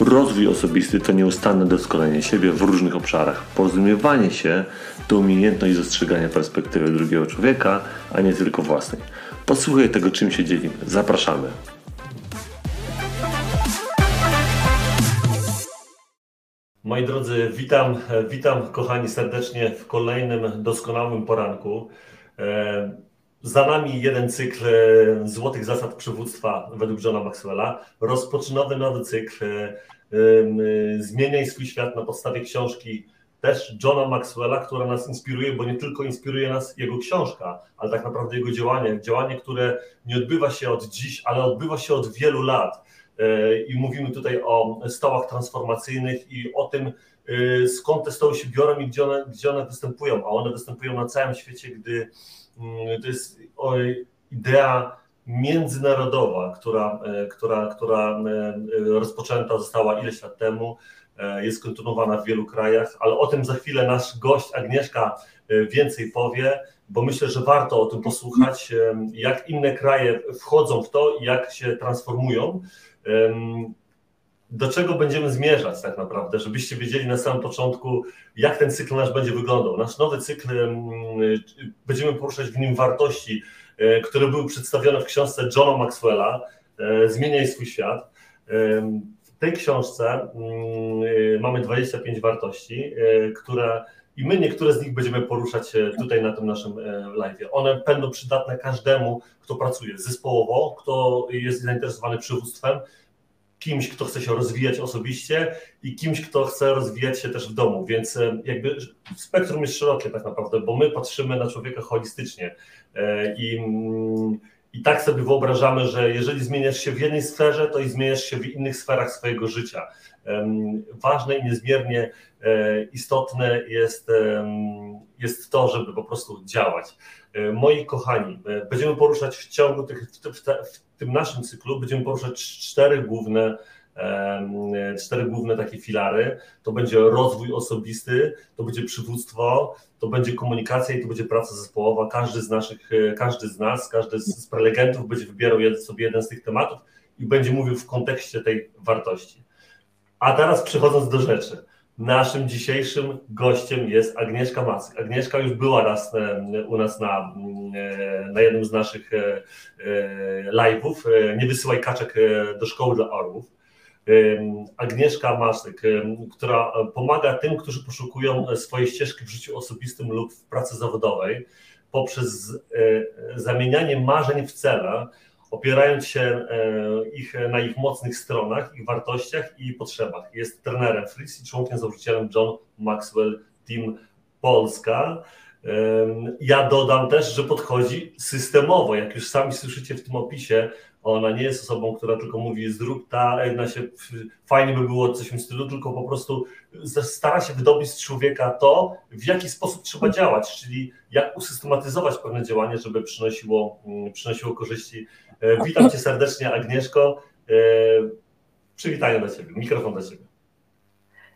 Rozwój osobisty to nieustanne doskonalenie siebie w różnych obszarach. Porozumiewanie się to umiejętność dostrzegania perspektywy drugiego człowieka, a nie tylko własnej. Posłuchaj tego, czym się dzielimy. Zapraszamy. Moi drodzy, witam, witam kochani serdecznie w kolejnym doskonałym poranku. E, za nami jeden cykl e, złotych zasad przywództwa według Johna Maxwella. Rozpoczynamy nowy cykl e, Zmieniaj swój świat na podstawie książki też Johna Maxwella, która nas inspiruje, bo nie tylko inspiruje nas jego książka, ale tak naprawdę jego działanie. Działanie, które nie odbywa się od dziś, ale odbywa się od wielu lat. I mówimy tutaj o stołach transformacyjnych i o tym, skąd te stoły się biorą i gdzie one, gdzie one występują. A one występują na całym świecie, gdy to jest idea międzynarodowa, która, e, która, która e, rozpoczęta została ileś lat temu, e, jest kontynuowana w wielu krajach, ale o tym za chwilę nasz gość Agnieszka więcej powie, bo myślę, że warto o tym posłuchać, jak inne kraje wchodzą w to i jak się transformują. Do czego będziemy zmierzać tak naprawdę, żebyście wiedzieli na samym początku, jak ten cykl nasz będzie wyglądał. Nasz nowy cykl, będziemy poruszać w nim wartości, E, które były przedstawione w książce Johna Maxwella e, Zmieniaj swój świat. E, w tej książce mm, mamy 25 wartości, które i my niektóre z nich będziemy poruszać tutaj na tym naszym live. One będą przydatne każdemu, kto pracuje zespołowo, kto jest zainteresowany przywództwem, kimś, kto chce się rozwijać osobiście i kimś, kto chce rozwijać się też w domu. Więc jakby spektrum jest szerokie tak naprawdę, bo my patrzymy na człowieka holistycznie. E, I, mm, I tak sobie wyobrażamy, że jeżeli zmieniasz się w jednej sferze, to i zmieniasz się w innych sferach swojego życia. Ważne i niezmiernie e, istotne jest, jest to, żeby po prostu działać. E, moi kochani, będziemy poruszać w ciągu tych, w, tym naszym cyklu, będziemy poruszać cztery główne cztery główne takie filary. To będzie rozwój osobisty, to będzie przywództwo, to będzie komunikacja i to będzie praca zespołowa. Każdy z naszych, e, każdy z nas, każdy z prelegentów będzie wybierał sobie jeden z tych tematów i będzie mówił w kontekście tej wartości. A teraz przechodząc do rzeczy. Naszym dzisiejszym gościem jest Agnieszka Macyk. Agnieszka już była raz e, u nas na, e, na jednym z naszych live'ów. Nie wysyłaj kaczek do szkoły dla orłów. Agnieszka Maszek, która pomaga tym, którzy poszukują swojej ścieżki w życiu osobistym lub w pracy zawodowej poprzez e, zamienianie marzeń w cele, opierając się e, ich, na ich mocnych stronach, ich wartościach i potrzebach. Jest trenerem Fritz i członkiem założycielem John Maxwell Team Polska. Ja dodam też, że podchodzi systemowo, jak już sami słyszycie w tym opisie, ona nie jest osobą, która tylko mówi zrób ta, na się, fajnie by było coś w tym stylu, tylko po prostu stara się wydobyć z człowieka to, w jaki sposób trzeba działać, czyli jak usystematyzować pewne działanie, żeby przynosiło, mm, przynosiło korzyści. E, witam Cię serdecznie, Agnieszko. E, przywitanie dla Ciebie, mikrofon dla Ciebie.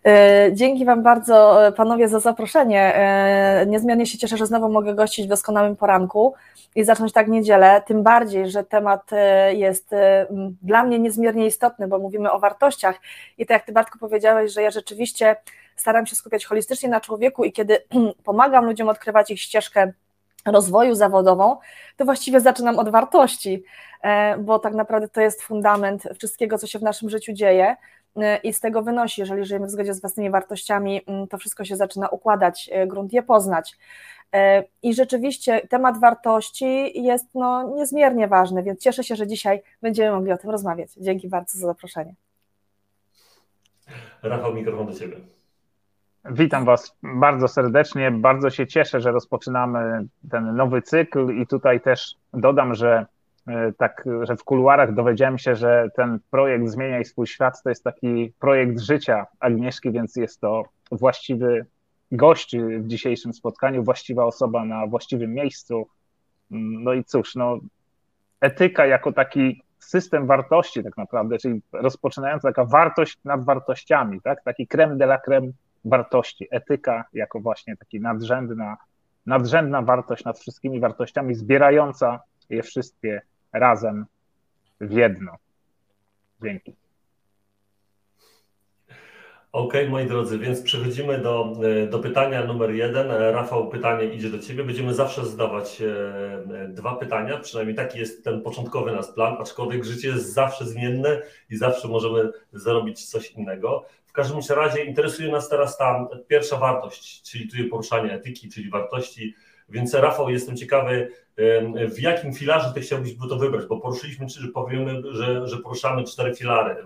E, dzięki Wam bardzo, panowie, za zaproszenie. Niezmiernie się cieszę, że znowu mogę gościć w doskonałym poranku i zacząć tak niedzielę, tym bardziej, że temat e, jest e, dla mnie niezmiernie istotny, bo mówimy o wartościach. I tak jak Ty Bartku powiedziałeś, że ja rzeczywiście staram się skupiać holistycznie na człowieku i kiedy pomagam ludziom odkrywać ich ścieżkę rozwoju zawodową, to właściwie zaczynam od wartości, e, bo tak naprawdę to jest fundament wszystkiego, co się w naszym życiu dzieje i z tego wynosi, jeżeli żyjemy w zgodzie z własnymi wartościami, to wszystko się zaczyna układać, grunt je poznać. E, I rzeczywiście temat wartości jest no, niezmiernie ważny, więc cieszę się, że dzisiaj będziemy mogli o tym rozmawiać. Dzięki bardzo za zaproszenie. Rafał, mikrofon do Ciebie. Witam Was bardzo serdecznie. Bardzo się cieszę, że rozpoczynamy ten nowy cykl i tutaj też dodam, że tak, że w kuluarach dowiedziałem się, że ten projekt Zmieniaj swój świat to jest taki projekt życia Agnieszki, więc jest to właściwy gość w dzisiejszym spotkaniu, właściwa osoba na właściwym miejscu. No i cóż, no, etyka jako taki system wartości tak naprawdę, czyli rozpoczynająca taka wartość nad wartościami, tak? taki creme de la creme wartości, etyka jako właśnie taki nadrzędna, nadrzędna wartość nad wszystkimi wartościami, zbierająca je wszystkie razem w jedno. Dzięki. OK, moi drodzy, więc przechodzimy do, e, do pytania numer jeden. E, Rafał, pytanie idzie do Ciebie. Będziemy zawsze zadawać e, dwa pytania, przynajmniej taki jest ten początkowy nasz plan, aczkolwiek życie jest zawsze zmienne i zawsze możemy zrobić coś innego. W każdym razie interesuje nas teraz ta pierwsza wartość, czyli tu poruszanie etyki, czyli wartości. Więc Rafał, jestem ciekawy, w jakim filarze ty chciałbyś to wybrać, bo poruszyliśmy, czy powiemy, że, że poruszamy cztery filary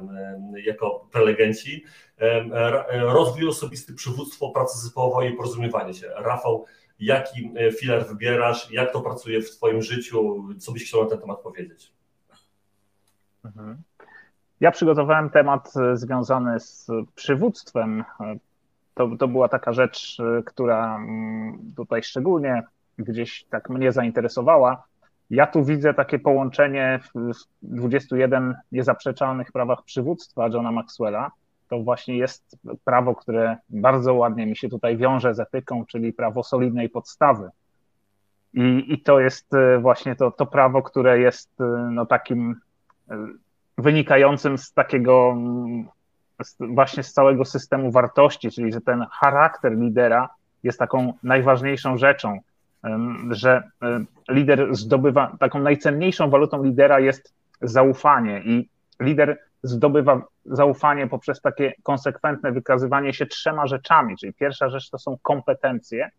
jako prelegenci. Rozwój osobisty, przywództwo, praca zespołowa i porozumiewanie się. Rafał, jaki e, filar wybierasz, jak to pracuje w twoim życiu, co byś chciał na ten temat powiedzieć? Mhm. Ja przygotowałem temat e, związany z przywództwem. To, to była taka rzecz, która mm, tutaj szczególnie gdzieś tak mnie zainteresowała. Ja tu widzę takie połączenie w 21 niezaprzeczalnych prawach przywództwa Johna Maxwella. To właśnie jest prawo, które bardzo ładnie mi się tutaj wiąże z etyką, czyli prawo solidnej podstawy. I, i to jest e, właśnie to, to prawo, które jest e, no, takim wynikającym z takiego z, właśnie z całego systemu wartości, czyli że ten charakter lidera jest taką najważniejszą rzeczą że lider zdobywa, taką najcenniejszą walutą lidera jest zaufanie i lider zdobywa zaufanie poprzez takie konsekwentne wykazywanie się trzema rzeczami, czyli pierwsza rzecz to są kompetencje,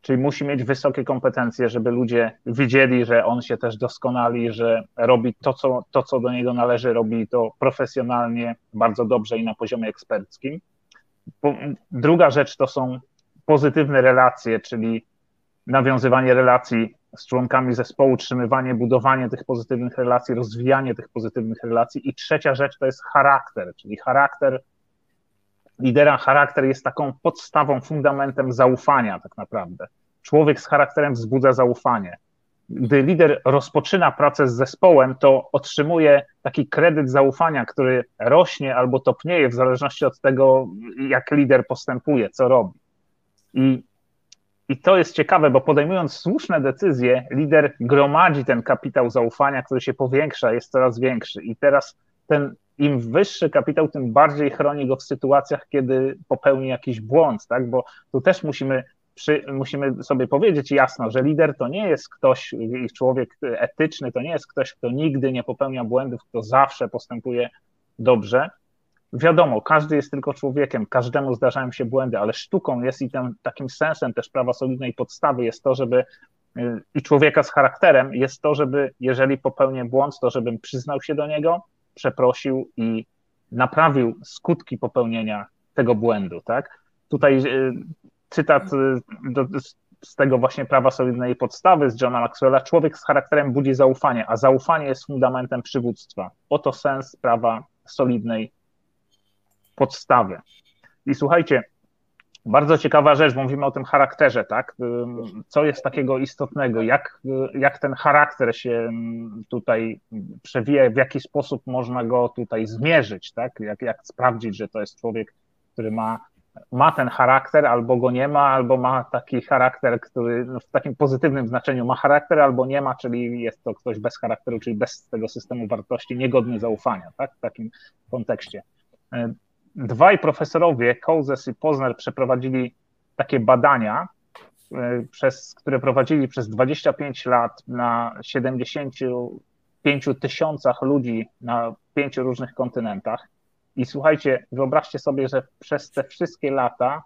czyli musi mieć wysokie kompetencje, żeby ludzie widzieli, że on się też doskonali, że robi to, co, to, co do niego należy, robi to profesjonalnie, bardzo dobrze i na poziomie eksperckim. Druga rzecz to są pozytywne relacje, czyli nawiązywanie relacji z członkami zespołu, utrzymywanie, budowanie tych pozytywnych relacji, rozwijanie tych pozytywnych relacji. I trzecia rzecz to jest charakter, czyli charakter lidera, charakter jest taką podstawą, fundamentem zaufania tak naprawdę. Człowiek z charakterem wzbudza zaufanie. Gdy lider rozpoczyna pracę z zespołem, to otrzymuje taki kredyt zaufania, który rośnie albo topnieje w zależności od tego, jak lider postępuje, co robi. I i to jest ciekawe, bo podejmując słuszne decyzje, lider gromadzi ten kapitał zaufania, który się powiększa, jest coraz większy. I teraz ten im wyższy kapitał, tym bardziej chroni go w sytuacjach, kiedy popełni jakiś błąd, tak? Bo tu też musimy, przy, musimy sobie powiedzieć jasno, że lider to nie jest ktoś, człowiek etyczny, to nie jest ktoś, kto nigdy nie popełnia błędów, kto zawsze postępuje dobrze, Wiadomo, każdy jest tylko człowiekiem, każdemu zdarzają się błędy, ale sztuką jest i takim sensem też prawa solidnej podstawy jest to, żeby y, i człowieka z charakterem jest to, żeby jeżeli popełnię błąd, to żebym przyznał się do niego, przeprosił i naprawił skutki popełnienia tego błędu, tak? Tutaj y, cytat y, do, z tego właśnie prawa solidnej podstawy z Johna Maxwella, człowiek z charakterem budzi zaufanie, a zaufanie jest fundamentem przywództwa. Oto sens prawa solidnej podstawę. I słuchajcie, bardzo ciekawa rzecz, bo mówimy o tym charakterze, tak? Co jest takiego istotnego? Jak, jak ten charakter się tutaj przewija, w jaki sposób można go tutaj zmierzyć, tak? Jak, jak sprawdzić, że to jest człowiek, który ma, ma ten charakter, albo go nie ma, albo ma taki charakter, który no, w takim pozytywnym znaczeniu ma charakter, albo nie ma, czyli jest to ktoś bez charakteru, czyli bez tego systemu wartości, niegodny zaufania, tak? W takim kontekście dwaj profesorowie, Kouzes i Pozner, przeprowadzili takie badania, e, przez, które prowadzili przez 25 lat na 75 tysiącach ludzi na pięciu różnych kontynentach. I słuchajcie, wyobraźcie sobie, że przez te wszystkie lata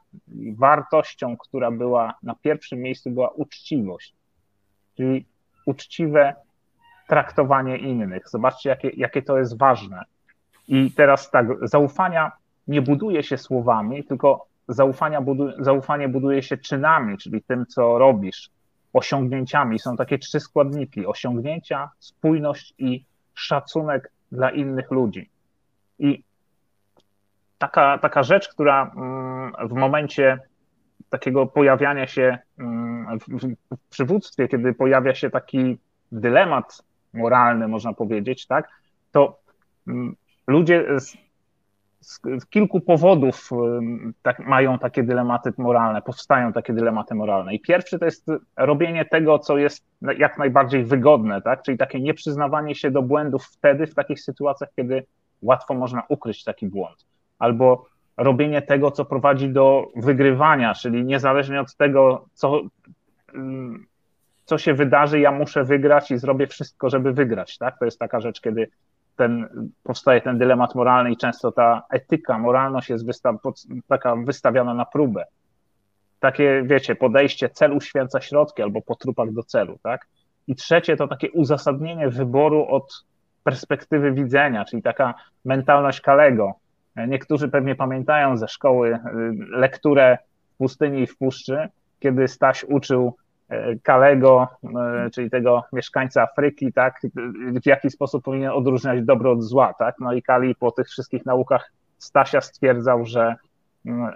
wartością, która była na pierwszym miejscu, była uczciwość, czyli uczciwe traktowanie innych. Zobaczcie, jakie, jakie to jest ważne. I teraz tak, zaufania nie buduje się słowami, tylko zaufania budu zaufanie buduje się czynami, czyli tym, co robisz. osiągnięciami. Są takie trzy składniki: osiągnięcia, spójność i szacunek dla innych ludzi. I taka, taka rzecz, która mm, w momencie takiego pojawiania się mm, w przywództwie, kiedy pojawia się taki dylemat moralny, można powiedzieć, tak, to mm, ludzie z, z kilku powodów tak, mają takie dylematy moralne, powstają takie dylematy moralne. I pierwszy to jest robienie tego, co jest jak najbardziej wygodne, tak? czyli takie nieprzyznawanie się do błędów wtedy, w takich sytuacjach, kiedy łatwo można ukryć taki błąd. Albo robienie tego, co prowadzi do wygrywania, czyli niezależnie od tego, co, co się wydarzy, ja muszę wygrać i zrobię wszystko, żeby wygrać. Tak? To jest taka rzecz, kiedy ten, powstaje ten dylemat moralny i często ta etyka, moralność jest wystaw, taka wystawiana na próbę. Takie, wiecie, podejście cel uświęca środki albo po trupach do celu, tak? I trzecie to takie uzasadnienie wyboru od perspektywy widzenia, czyli taka mentalność Kalego. Niektórzy pewnie pamiętają ze szkoły y, lekturę w pustyni i w puszczy, kiedy Staś uczył Kalego, e, czyli tego mieszkańca Afryki, tak, w jaki sposób powinien odróżniać dobro od zła, tak, no i Kali po tych wszystkich naukach Stasia stwierdzał, że mm,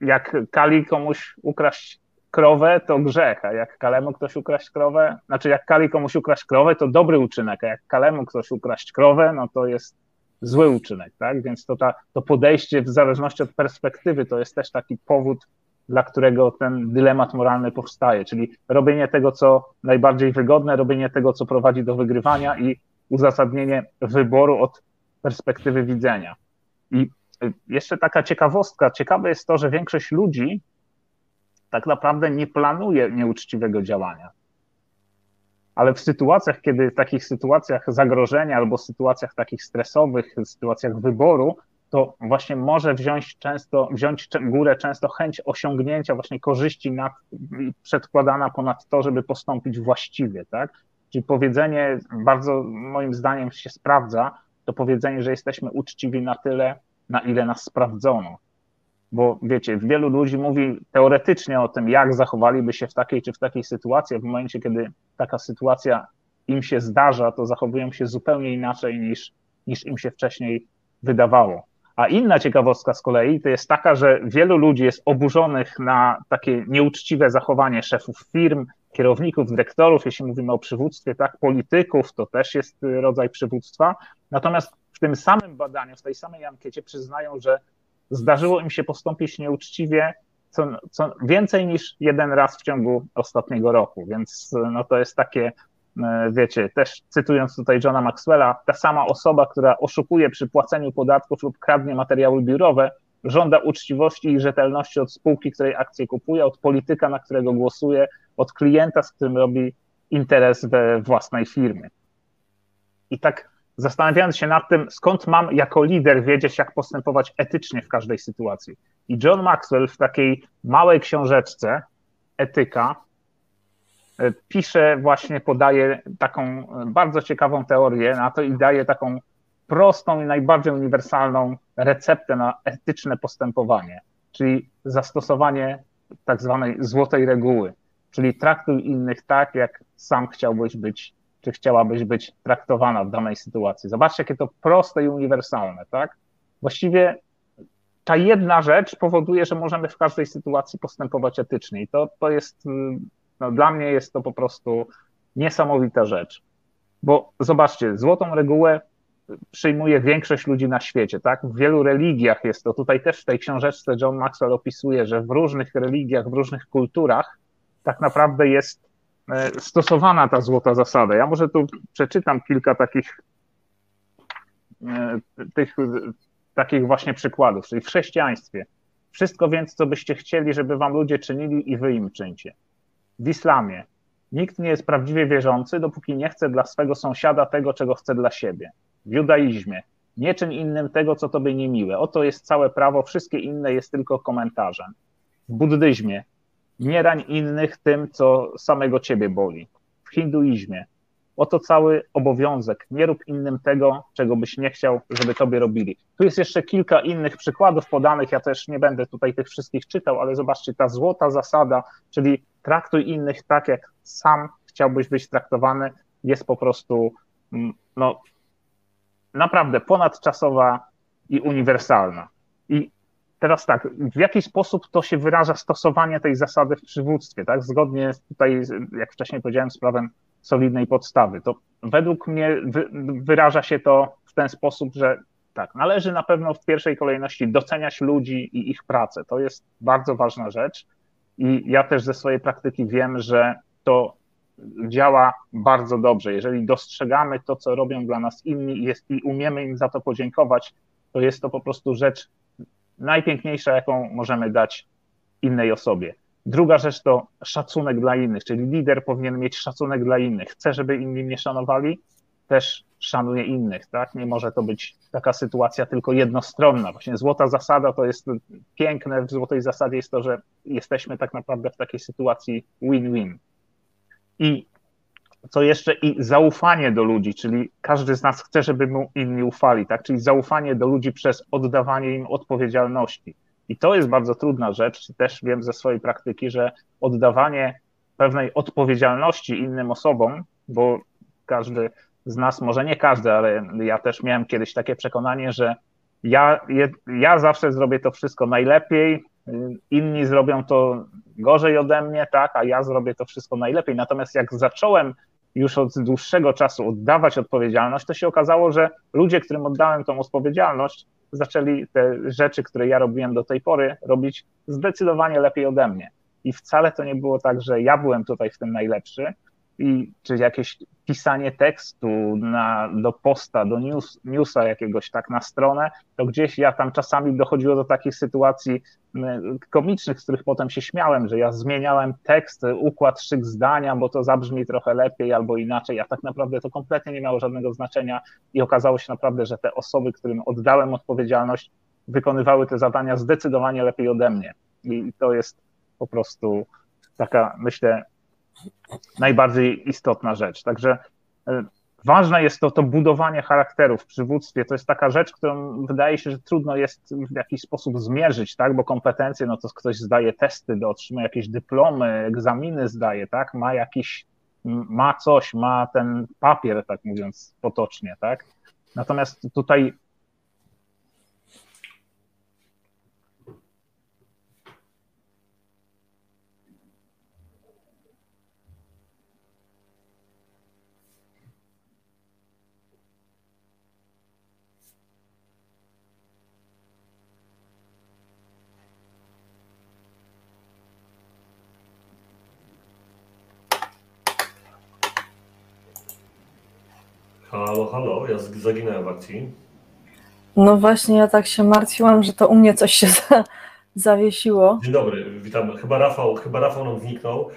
jak Kali komuś ukraść krowę, to grzech, a jak Kalemu ktoś ukraść krowę, znaczy jak Kali komuś ukraść krowę, to dobry uczynek, a jak Kalemu ktoś ukraść krowę, no to jest zły uczynek, tak, więc to, ta, to podejście w zależności od perspektywy to jest też taki powód dla którego ten dylemat moralny powstaje, czyli robienie tego, co najbardziej wygodne, robienie tego, co prowadzi do wygrywania i uzasadnienie wyboru od perspektywy widzenia. I jeszcze taka ciekawostka, ciekawe jest to, że większość ludzi tak naprawdę nie planuje nieuczciwego działania. Ale w sytuacjach, kiedy w takich sytuacjach zagrożenia albo sytuacjach takich stresowych, sytuacjach wyboru, to właśnie może wziąć często, wziąć górę często chęć osiągnięcia właśnie korzyści nad, przedkładana ponad to, żeby postąpić właściwie, tak? Czyli powiedzenie bardzo moim zdaniem się sprawdza, to powiedzenie, że jesteśmy uczciwi na tyle, na ile nas sprawdzono. Bo wiecie, wielu ludzi mówi teoretycznie o tym, jak zachowaliby się w takiej czy w takiej sytuacji, w momencie, kiedy taka sytuacja im się zdarza, to zachowują się zupełnie inaczej niż, niż im się wcześniej wydawało. A inna ciekawostka z kolei to jest taka, że wielu ludzi jest oburzonych na takie nieuczciwe zachowanie szefów firm, kierowników, dyrektorów, jeśli mówimy o przywództwie, tak, polityków, to też jest rodzaj przywództwa. Natomiast w tym samym badaniu, w tej samej ankiecie przyznają, że zdarzyło im się postąpić nieuczciwie co, co więcej niż jeden raz w ciągu ostatniego roku, więc no to jest takie wiecie, też cytując tutaj Johna Maxwella, ta sama osoba, która oszukuje przy płaceniu podatków lub kradnie materiały biurowe, żąda uczciwości i rzetelności od spółki, której akcje kupuje, od polityka, na którego głosuje, od klienta, z którym robi interes we własnej firmie. I tak zastanawiając się nad tym, skąd mam jako lider wiedzieć, jak postępować etycznie w każdej sytuacji. I John Maxwell w takiej małej książeczce, Etyka, E, pisze, właśnie podaje taką e, bardzo ciekawą teorię na to i daje taką prostą i najbardziej uniwersalną receptę na etyczne postępowanie, czyli zastosowanie tak zwanej złotej reguły, czyli traktuj innych tak, jak sam chciałbyś być, czy chciałabyś być traktowana w danej sytuacji. Zobaczcie, jakie to proste i uniwersalne, tak? Właściwie ta jedna rzecz powoduje, że możemy w każdej sytuacji postępować etycznie i to, to jest mm, no, dla mnie jest to po prostu niesamowita rzecz. Bo zobaczcie, złotą regułę przyjmuje większość ludzi na świecie, tak? W wielu religiach jest to. Tutaj też w tej książeczce John Maxwell opisuje, że w różnych religiach, w różnych kulturach tak naprawdę jest e, stosowana ta złota zasada. Ja może tu przeczytam kilka takich e, tych takich właśnie przykładów, czyli w chrześcijaństwie. Wszystko więc, co byście chcieli, żeby wam ludzie czynili i wy im czyńcie w islamie. Nikt nie jest prawdziwie wierzący, dopóki nie chce dla swego sąsiada tego, czego chce dla siebie. W judaizmie. Nie czyń innym tego, co tobie niemiłe. Oto jest całe prawo, wszystkie inne jest tylko komentarzem. W buddyzmie. Nie rań innych tym, co samego ciebie boli. W hinduizmie. Oto cały obowiązek. Nie rób innym tego, czego byś nie chciał, żeby tobie robili. Tu jest jeszcze kilka innych przykładów podanych. Ja też nie będę tutaj tych wszystkich czytał, ale zobaczcie, ta złota zasada, czyli traktuj innych tak, jak sam chciałbyś być traktowany, jest po prostu mm, no, naprawdę ponadczasowa i uniwersalna. I teraz tak, w jaki sposób to się wyraża stosowanie tej zasady w przywództwie, tak? Zgodnie tutaj, jak wcześniej powiedziałem, z prawem solidnej podstawy. To według mnie wyraża się to w ten sposób, że tak, należy na pewno w pierwszej kolejności doceniać ludzi i ich pracę. To jest bardzo ważna rzecz. I ja też ze swojej praktyki wiem, że to działa bardzo dobrze. Jeżeli dostrzegamy to, co robią dla nas inni jest, i umiemy im za to podziękować, to jest to po prostu rzecz najpiękniejsza, jaką możemy dać innej osobie. Druga rzecz to szacunek dla innych, czyli lider powinien mieć szacunek dla innych. Chce, żeby inni mnie szanowali, też szanuje innych, tak? Nie może to być taka sytuacja tylko jednostronna. Właśnie złota zasada to jest piękne w złotej zasadzie jest to, że jesteśmy tak naprawdę w takiej sytuacji win-win. I co jeszcze i zaufanie do ludzi, czyli każdy z nas chce, żeby mu inni ufali, tak? Czyli zaufanie do ludzi przez oddawanie im odpowiedzialności. I to jest bardzo trudna rzecz. Też wiem ze swojej praktyki, że oddawanie pewnej odpowiedzialności innym osobom, bo każdy z nas, może nie każdy, ale ja też miałem kiedyś takie przekonanie, że ja, ja zawsze zrobię to wszystko najlepiej, inni zrobią to gorzej ode mnie, tak, a ja zrobię to wszystko najlepiej. Natomiast jak zacząłem już od dłuższego czasu oddawać odpowiedzialność, to się okazało, że ludzie, którym oddałem tą odpowiedzialność, zaczęli te rzeczy, które ja robiłem do tej pory, robić zdecydowanie lepiej ode mnie. I wcale to nie było tak, że ja byłem tutaj w tym najlepszy, i, czy jakieś pisanie tekstu na, do posta, do news, newsa jakiegoś tak na stronę, to gdzieś ja tam czasami dochodziło do takich sytuacji komicznych, z których potem się śmiałem, że ja zmieniałem tekst, układ szyk zdania, bo to zabrzmi trochę lepiej albo inaczej, a tak naprawdę to kompletnie nie miało żadnego znaczenia i okazało się naprawdę, że te osoby, którym oddałem odpowiedzialność, wykonywały te zadania zdecydowanie lepiej ode mnie. I to jest po prostu taka, myślę, najbardziej istotna rzecz. Także e, ważne jest to, to budowanie charakteru w przywództwie. To jest taka rzecz, którą wydaje się, że trudno jest w jakiś sposób zmierzyć, tak? Bo kompetencje, no to ktoś zdaje testy, do otrzymuje jakieś dyplomy, egzaminy zdaje, tak? Ma jakiś, ma coś, ma ten papier, tak mówiąc potocznie, tak? Natomiast tutaj Halo, halo, ja zaginąłem w akcji. No właśnie, ja tak się martwiłam, że to u mnie coś się za, zawiesiło. Dzień dobry, witam. Chyba Rafał, chyba Rafał nam zniknął.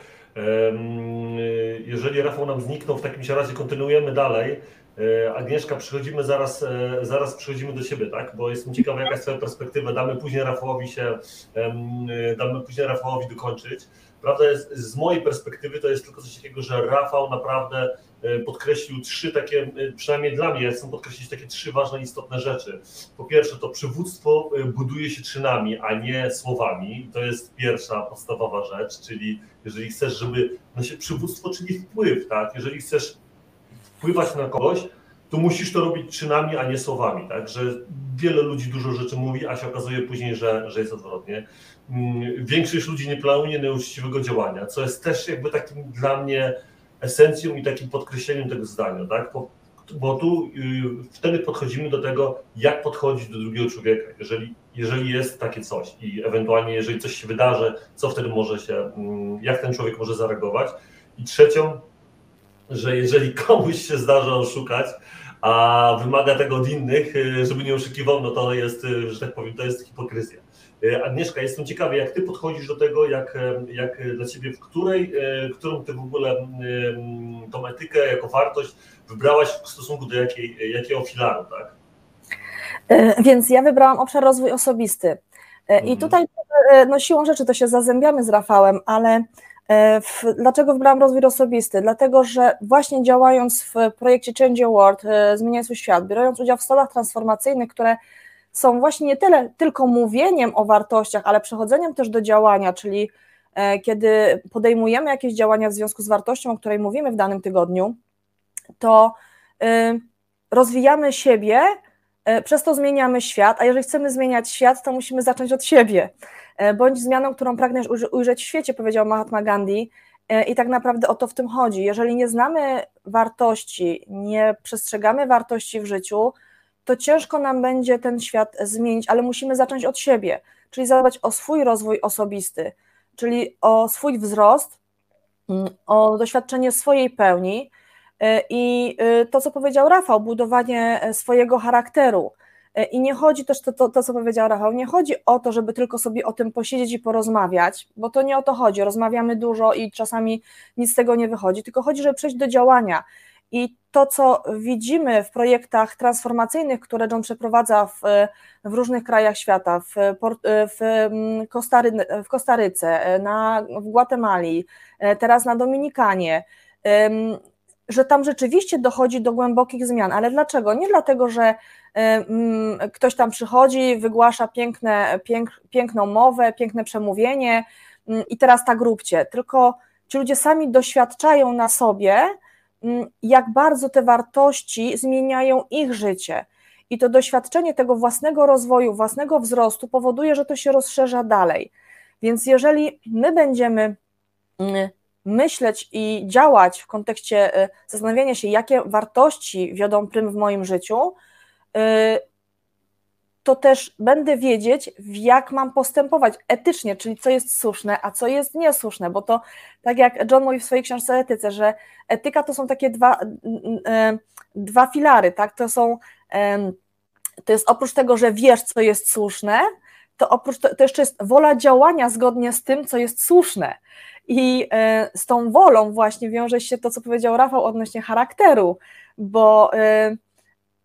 Jeżeli Rafał nam zniknął, w takim razie kontynuujemy dalej. E, Agnieszka, przychodzimy zaraz, e, zaraz przychodzimy do Ciebie, tak? Bo jestem ciekawy, jaka jest Twoja perspektywa. Damy później Rafałowi się, damy później Rafałowi dokończyć. Prawda jest, z mojej perspektywy to jest tylko coś takiego, że Rafał naprawdę podkreślił trzy takie, e, przynajmniej dla mnie, chcę podkreślić takie trzy ważne, istotne rzeczy. Po pierwsze, to przywództwo e, buduje się czynami, a nie słowami. To jest pierwsza podstawowa rzecz, czyli jeżeli chcesz, żeby, no się przywództwo, czyli wpływ, tak? Jeżeli chcesz wpływać na kogoś, to musisz to robić czynami, a nie słowami, tak? Że wiele ludzi dużo rzeczy mówi, a się okazuje później, że, że jest odwrotnie. Mm, większość ludzi nie planuje nieuczciwego działania, co jest też jakby takim dla mnie esencją i takim podkreśleniem tego zdania, tak? Bo, bo tu y, wtedy podchodzimy do tego, jak podchodzić do drugiego człowieka, jeżeli, jeżeli jest takie coś i ewentualnie jeżeli coś się wydarzy, co wtedy może się, mm, jak ten człowiek może zareagować. I trzecią, że jeżeli komuś się zdarza oszukać, a wymaga tego od innych, y, żeby nie oszukiwał, no to jest, y, że tak powiem, to jest hipokryzja. Y, Agnieszka, jestem ciekawy, jak ty podchodzisz do tego, jak, jak dla ciebie, w której, którą ty w ogóle tą etykę jako wartość wybrałaś w stosunku do jakiej, jakiego filaru, tak? Więc ja wybrałam obszar rozwój osobisty. I mhm. tutaj no, siłą rzeczy to się zazębiamy z Rafałem, ale E, w, dlaczego wybrałam rozwój osobisty? Dlatego, że właśnie działając w projekcie Change Your World, e, Zmieniaj swój świat, biorąc udział w stolach transformacyjnych, które są właśnie nie tyle tylko mówieniem o wartościach, ale przechodzeniem też do działania, czyli kiedy podejmujemy jakieś działania w związku z wartością, o której mówimy w danym tygodniu, to rozwijamy siebie, przez to zmieniamy świat, a jeżeli chcemy zmieniać świat, to musimy zacząć od siebie. Bądź zmianą, którą pragniesz ujrzeć w świecie, powiedział Mahatma Gandhi, E, I tak naprawdę o to w tym chodzi. Jeżeli nie znamy wartości, nie przestrzegamy wartości w życiu, to ciężko nam będzie ten świat zmienić, ale musimy zacząć od siebie, czyli zadbać o swój rozwój osobisty, czyli o swój wzrost, mm, o doświadczenie swojej pełni. E, I e, to, co powiedział Rafał, budowanie swojego charakteru, E, I nie chodzi też to, to, to, co powiedział Rafał, nie chodzi o to, żeby tylko sobie o tym posiedzieć i porozmawiać, bo to nie o to chodzi. Rozmawiamy dużo i czasami nic z tego nie wychodzi, tylko chodzi, żeby przejść do działania. I to, co widzimy w projektach transformacyjnych, które John przeprowadza w, w różnych krajach świata, w, w, mm, Kostary, w Kostaryce, na, w Gwatemali, e, teraz na Dominikanie, że tam rzeczywiście dochodzi do głębokich zmian. Ale dlaczego? Nie dlatego, że ktoś tam przychodzi, wygłasza piękne, pięk, piękną mowę, piękne przemówienie i teraz tak róbcie, tylko ci ludzie sami doświadczają na sobie, jak bardzo te wartości zmieniają ich życie. I to doświadczenie tego własnego rozwoju, własnego wzrostu powoduje, że to się rozszerza dalej. Więc jeżeli my będziemy myśleć i działać w kontekście y, zastanawiania się, jakie wartości wiodą prym w moim życiu, y, to też będę wiedzieć, jak mam postępować etycznie, czyli co jest słuszne, a co jest niesłuszne, bo to tak jak John mówi w swojej książce o etyce, że etyka to są takie dwa, y, dwa filary, tak? To są, to jest oprócz tego, że wiesz, co jest słuszne, to oprócz to, to jeszcze jest wola działania zgodnie z tym, co jest słuszne. I e, z tą wolą właśnie wiąże się to, co powiedział Rafał odnośnie charakteru, bo e,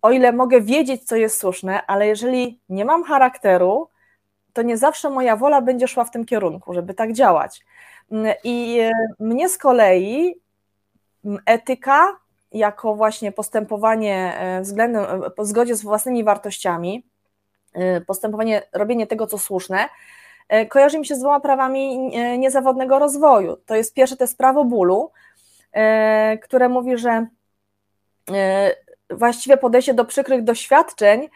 o ile mogę wiedzieć, co jest słuszne, ale jeżeli nie mam charakteru, to nie zawsze moja wola będzie szła w tym kierunku, żeby tak działać. Mm, I e, mnie z kolei mm, etyka, jako właśnie postępowanie względem, w zgodzie z własnymi wartościami, postępowanie, robienie tego, co słuszne, E, kojarzy mi się z dwoma prawami e, niezawodnego rozwoju. To jest pierwsze, to jest prawo bólu, e, które mówi, że właściwie podejście do przykrych doświadczeń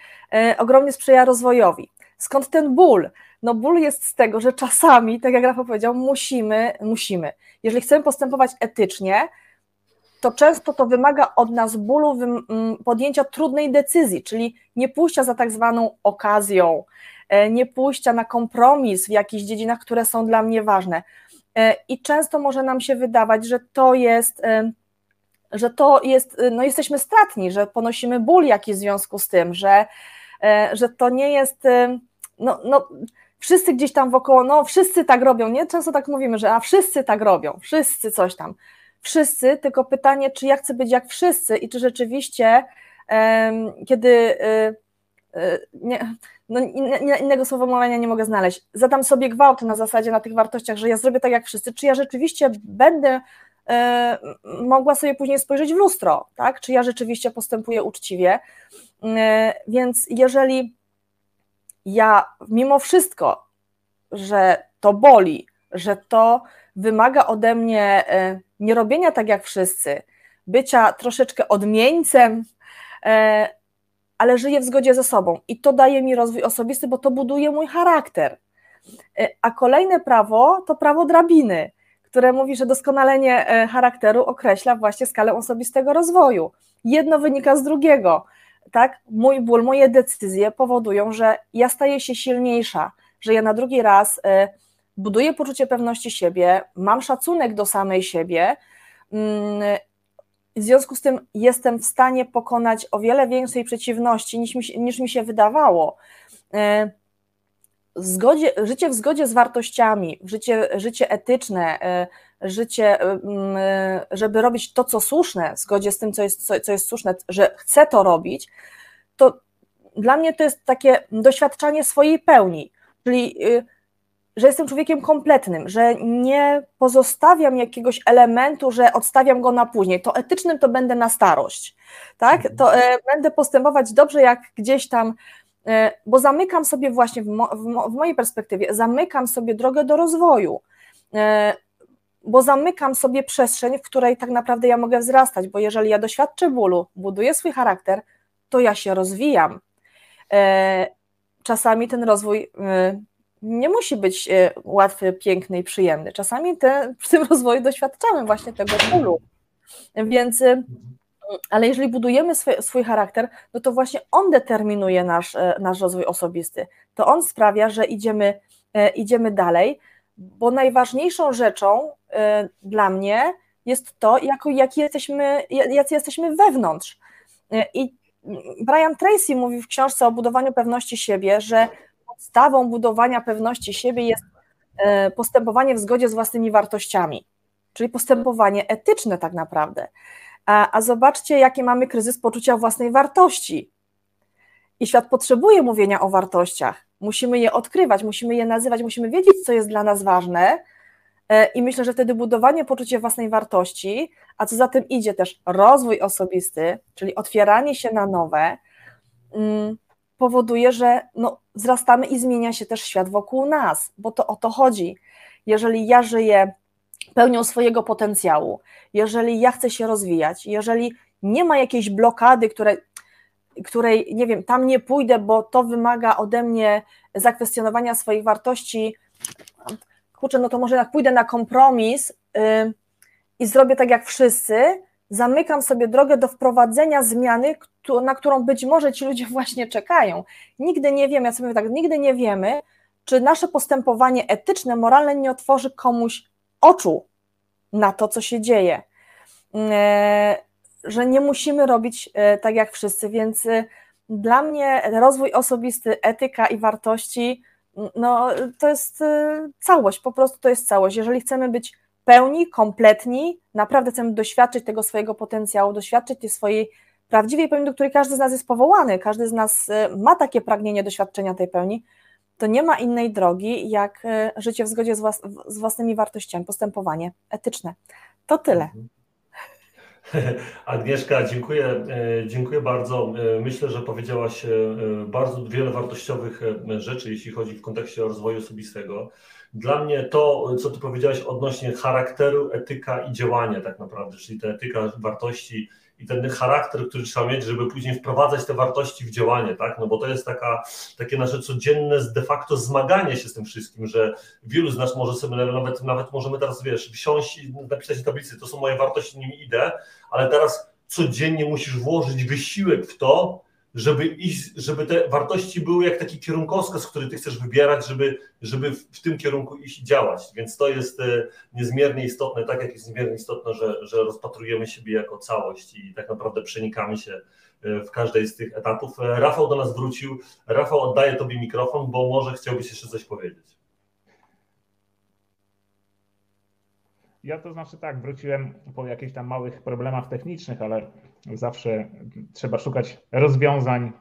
ogromnie sprzyja rozwojowi. Skąd ten ból? No ból jest z tego, że czasami, tak jak Rafał powiedział, musimy, musimy. Jeżeli chcemy postępować etycznie, to często to wymaga od nas bólu podjęcia trudnej decyzji, czyli nie pójścia za tak zwaną okazją, E, nie pójścia na kompromis w jakichś dziedzinach, które są dla mnie ważne. E, I często może nam się wydawać, że to jest, e, że to jest, no jesteśmy stratni, że ponosimy ból jakiś w związku z tym, że, że to nie jest, no, no wszyscy gdzieś tam wokoło, no wszyscy tak robią, nie? Często tak mówimy, że a wszyscy tak robią, wszyscy coś tam. Wszyscy, tylko pytanie, czy ja chcę być jak wszyscy i czy rzeczywiście, kiedy nie, no, innego sformułowania nie mogę znaleźć. Zadam sobie gwałt na zasadzie, na tych wartościach, że ja zrobię tak jak wszyscy, czy ja rzeczywiście będę e, mogła sobie później spojrzeć w lustro, tak? Czy ja rzeczywiście postępuję uczciwie. E, więc jeżeli ja mimo wszystko, że to boli, że to wymaga ode mnie e, nie robienia tak jak wszyscy, bycia troszeczkę odmieńcem, ale żyję w zgodzie ze sobą i to daje mi rozwój osobisty, bo to buduje mój charakter. E, a kolejne prawo to prawo drabiny, które mówi, że doskonalenie e, charakteru określa właśnie skalę osobistego rozwoju. Jedno wynika z drugiego. Tak? Mój ból, moje decyzje powodują, że ja staję się silniejsza, że ja na drugi raz e, buduję poczucie pewności siebie, mam szacunek do samej siebie mm, w związku z tym jestem w stanie pokonać o wiele większej przeciwności niż mi się, niż mi się wydawało. E, zgodzie, życie w zgodzie z wartościami, życie, życie etyczne, e, życie, e, żeby robić to, co słuszne, w zgodzie z tym, co jest, co, co jest słuszne, że chcę to robić, to dla mnie to jest takie doświadczanie swojej pełni. Czyli że jestem człowiekiem kompletnym, że nie pozostawiam jakiegoś elementu, że odstawiam go na później. To etycznym to będę na starość, tak? To e, będę postępować dobrze, jak gdzieś tam, e, bo zamykam sobie właśnie, w, mo, w, mo, w, mojej perspektywie, zamykam sobie drogę do rozwoju. bo zamykam sobie przestrzeń, w której tak naprawdę ja mogę wzrastać, bo jeżeli ja doświadczę bólu, buduję swój charakter, to ja się rozwijam. Czasami ten rozwój nie musi być łatwy, piękny i przyjemny. Czasami te, w tym rozwoju doświadczamy właśnie tego bólu. Więc ale jeżeli budujemy swój, swój charakter, no to właśnie on determinuje nasz, e, nasz rozwój osobisty. To on sprawia, że idziemy, e, idziemy dalej, bo najważniejszą rzeczą e, dla mnie jest to, jako, jak jesteśmy, jacy jesteśmy wewnątrz. I Brian Tracy mówi w książce o budowaniu pewności siebie, że podstawą budowania pewności siebie jest postępowanie w zgodzie z własnymi wartościami, czyli postępowanie etyczne tak naprawdę. A, a zobaczcie, jaki mamy kryzys poczucia własnej wartości. I świat potrzebuje mówienia o wartościach. Musimy je odkrywać, musimy je nazywać, musimy wiedzieć, co jest dla nas ważne. E, I myślę, że wtedy budowanie poczucia własnej wartości, a co za tym idzie też rozwój osobisty, czyli otwieranie się na nowe, mm, powoduje, że no, wzrastamy i zmienia się też świat wokół nas, bo to o to chodzi. Jeżeli ja żyję pełnią swojego potencjału, jeżeli ja chcę się rozwijać, jeżeli nie ma jakiejś blokady, której, której, nie wiem, tam nie pójdę, bo to wymaga ode mnie zakwestionowania swoich wartości, kurczę, no to może jak pójdę na kompromis yy, i zrobię tak jak wszyscy, zamykam sobie drogę do wprowadzenia zmiany, na którą być może ci ludzie właśnie czekają. Nigdy nie wiemy, ja sobie mówię tak, nigdy nie wiemy, czy nasze postępowanie etyczne, moralne nie otworzy komuś oczu na to, co się dzieje. E, że nie musimy robić e, tak jak wszyscy, więc e, dla mnie rozwój osobisty, etyka i wartości no, to jest całość, po prostu to jest całość. Jeżeli chcemy być pełni, kompletni, naprawdę chcemy doświadczyć tego swojego potencjału, doświadczyć tej swojej prawdziwej pełni, do której każdy z nas jest powołany, każdy z nas ma takie pragnienie doświadczenia tej pełni, to nie ma innej drogi, jak e, życie w zgodzie z, włas z własnymi wartościami, postępowanie etyczne. To tyle. Mhm. Agnieszka, dziękuję, e, dziękuję bardzo. E, myślę, że powiedziałaś bardzo wiele wartościowych rzeczy, jeśli chodzi w kontekście rozwoju osobistego. Dla mnie to, co ty powiedziałaś odnośnie charakteru, etyka i działania tak naprawdę, czyli ta etyka wartości i ten charakter, który trzeba mieć, żeby później wprowadzać te wartości w działanie, tak? No bo to jest taka, takie nasze codzienne de facto zmaganie się z tym wszystkim, że wielu z nas może sobie nawet, nawet możemy teraz, wiesz, wsiąść i napisać na tablicy, to są moje wartości, nimi idę, ale teraz codziennie musisz włożyć wysiłek w to, żeby iść, żeby te wartości były jak taki kierunkowskaz, który ty chcesz wybierać, żeby, żeby w, tym kierunku iść i działać. Więc to jest e, niezmiernie istotne, tak jak jest niezmiernie istotne, że, że rozpatrujemy siebie jako całość i tak naprawdę przenikamy się e, w każdej z tych etapów. E, Rafał do nas wrócił. Rafał, oddaję Tobie mikrofon, bo może chciałbyś jeszcze coś powiedzieć. Ja to znaczy tak, wróciłem po jakichś tam małych problemach technicznych, ale zawsze trzeba szukać rozwiązań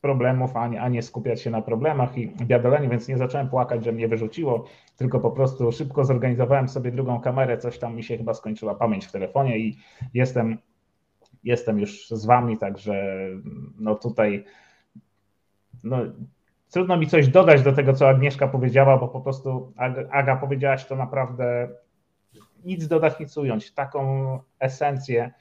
problemów, a nie, a nie skupiać się na problemach i biadoleniu, więc nie zacząłem płakać, że mnie wyrzuciło, tylko po prostu szybko zorganizowałem sobie drugą kamerę, coś tam mi się chyba skończyła pamięć w telefonie i jestem, jestem już z wami, także no tutaj no, trudno mi coś dodać do tego, co Agnieszka powiedziała, bo po prostu Aga powiedziałaś to naprawdę nic dodać, nic ująć. Taką esencję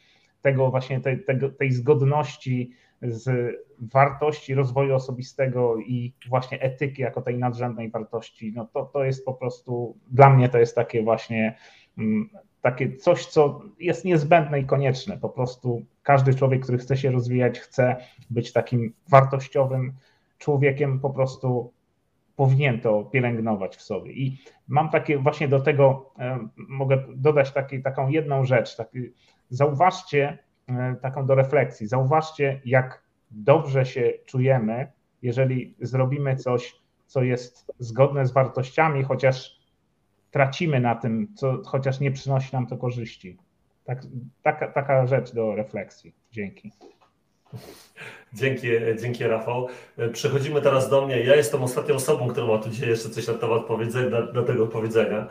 tego właśnie tej, tej zgodności z wartości rozwoju osobistego i właśnie etyki jako tej nadrzędnej wartości, no to, to jest po prostu, dla mnie to jest takie właśnie mm, takie coś, co jest niezbędne i konieczne. Po prostu każdy człowiek, który chce się rozwijać, chce być takim wartościowym człowiekiem, po prostu powinien to pielęgnować w sobie. I mam takie właśnie do tego, e, mogę dodać taki, taką jedną rzecz. Taki, zauważcie e, taką do refleksji, zauważcie, jak dobrze się czujemy, jeżeli zrobimy coś, co jest zgodne z wartościami, chociaż tracimy na tym, co, chociaż nie przynosi nam to korzyści. Tak, taka, taka rzecz do refleksji. Dzięki. Dzięki, dzięki Rafał. Przechodzimy teraz do mnie. Ja jestem ostatnią osobą, która ma tu dzisiaj jeszcze coś na temat powiedzenia, do tego powiedzenia.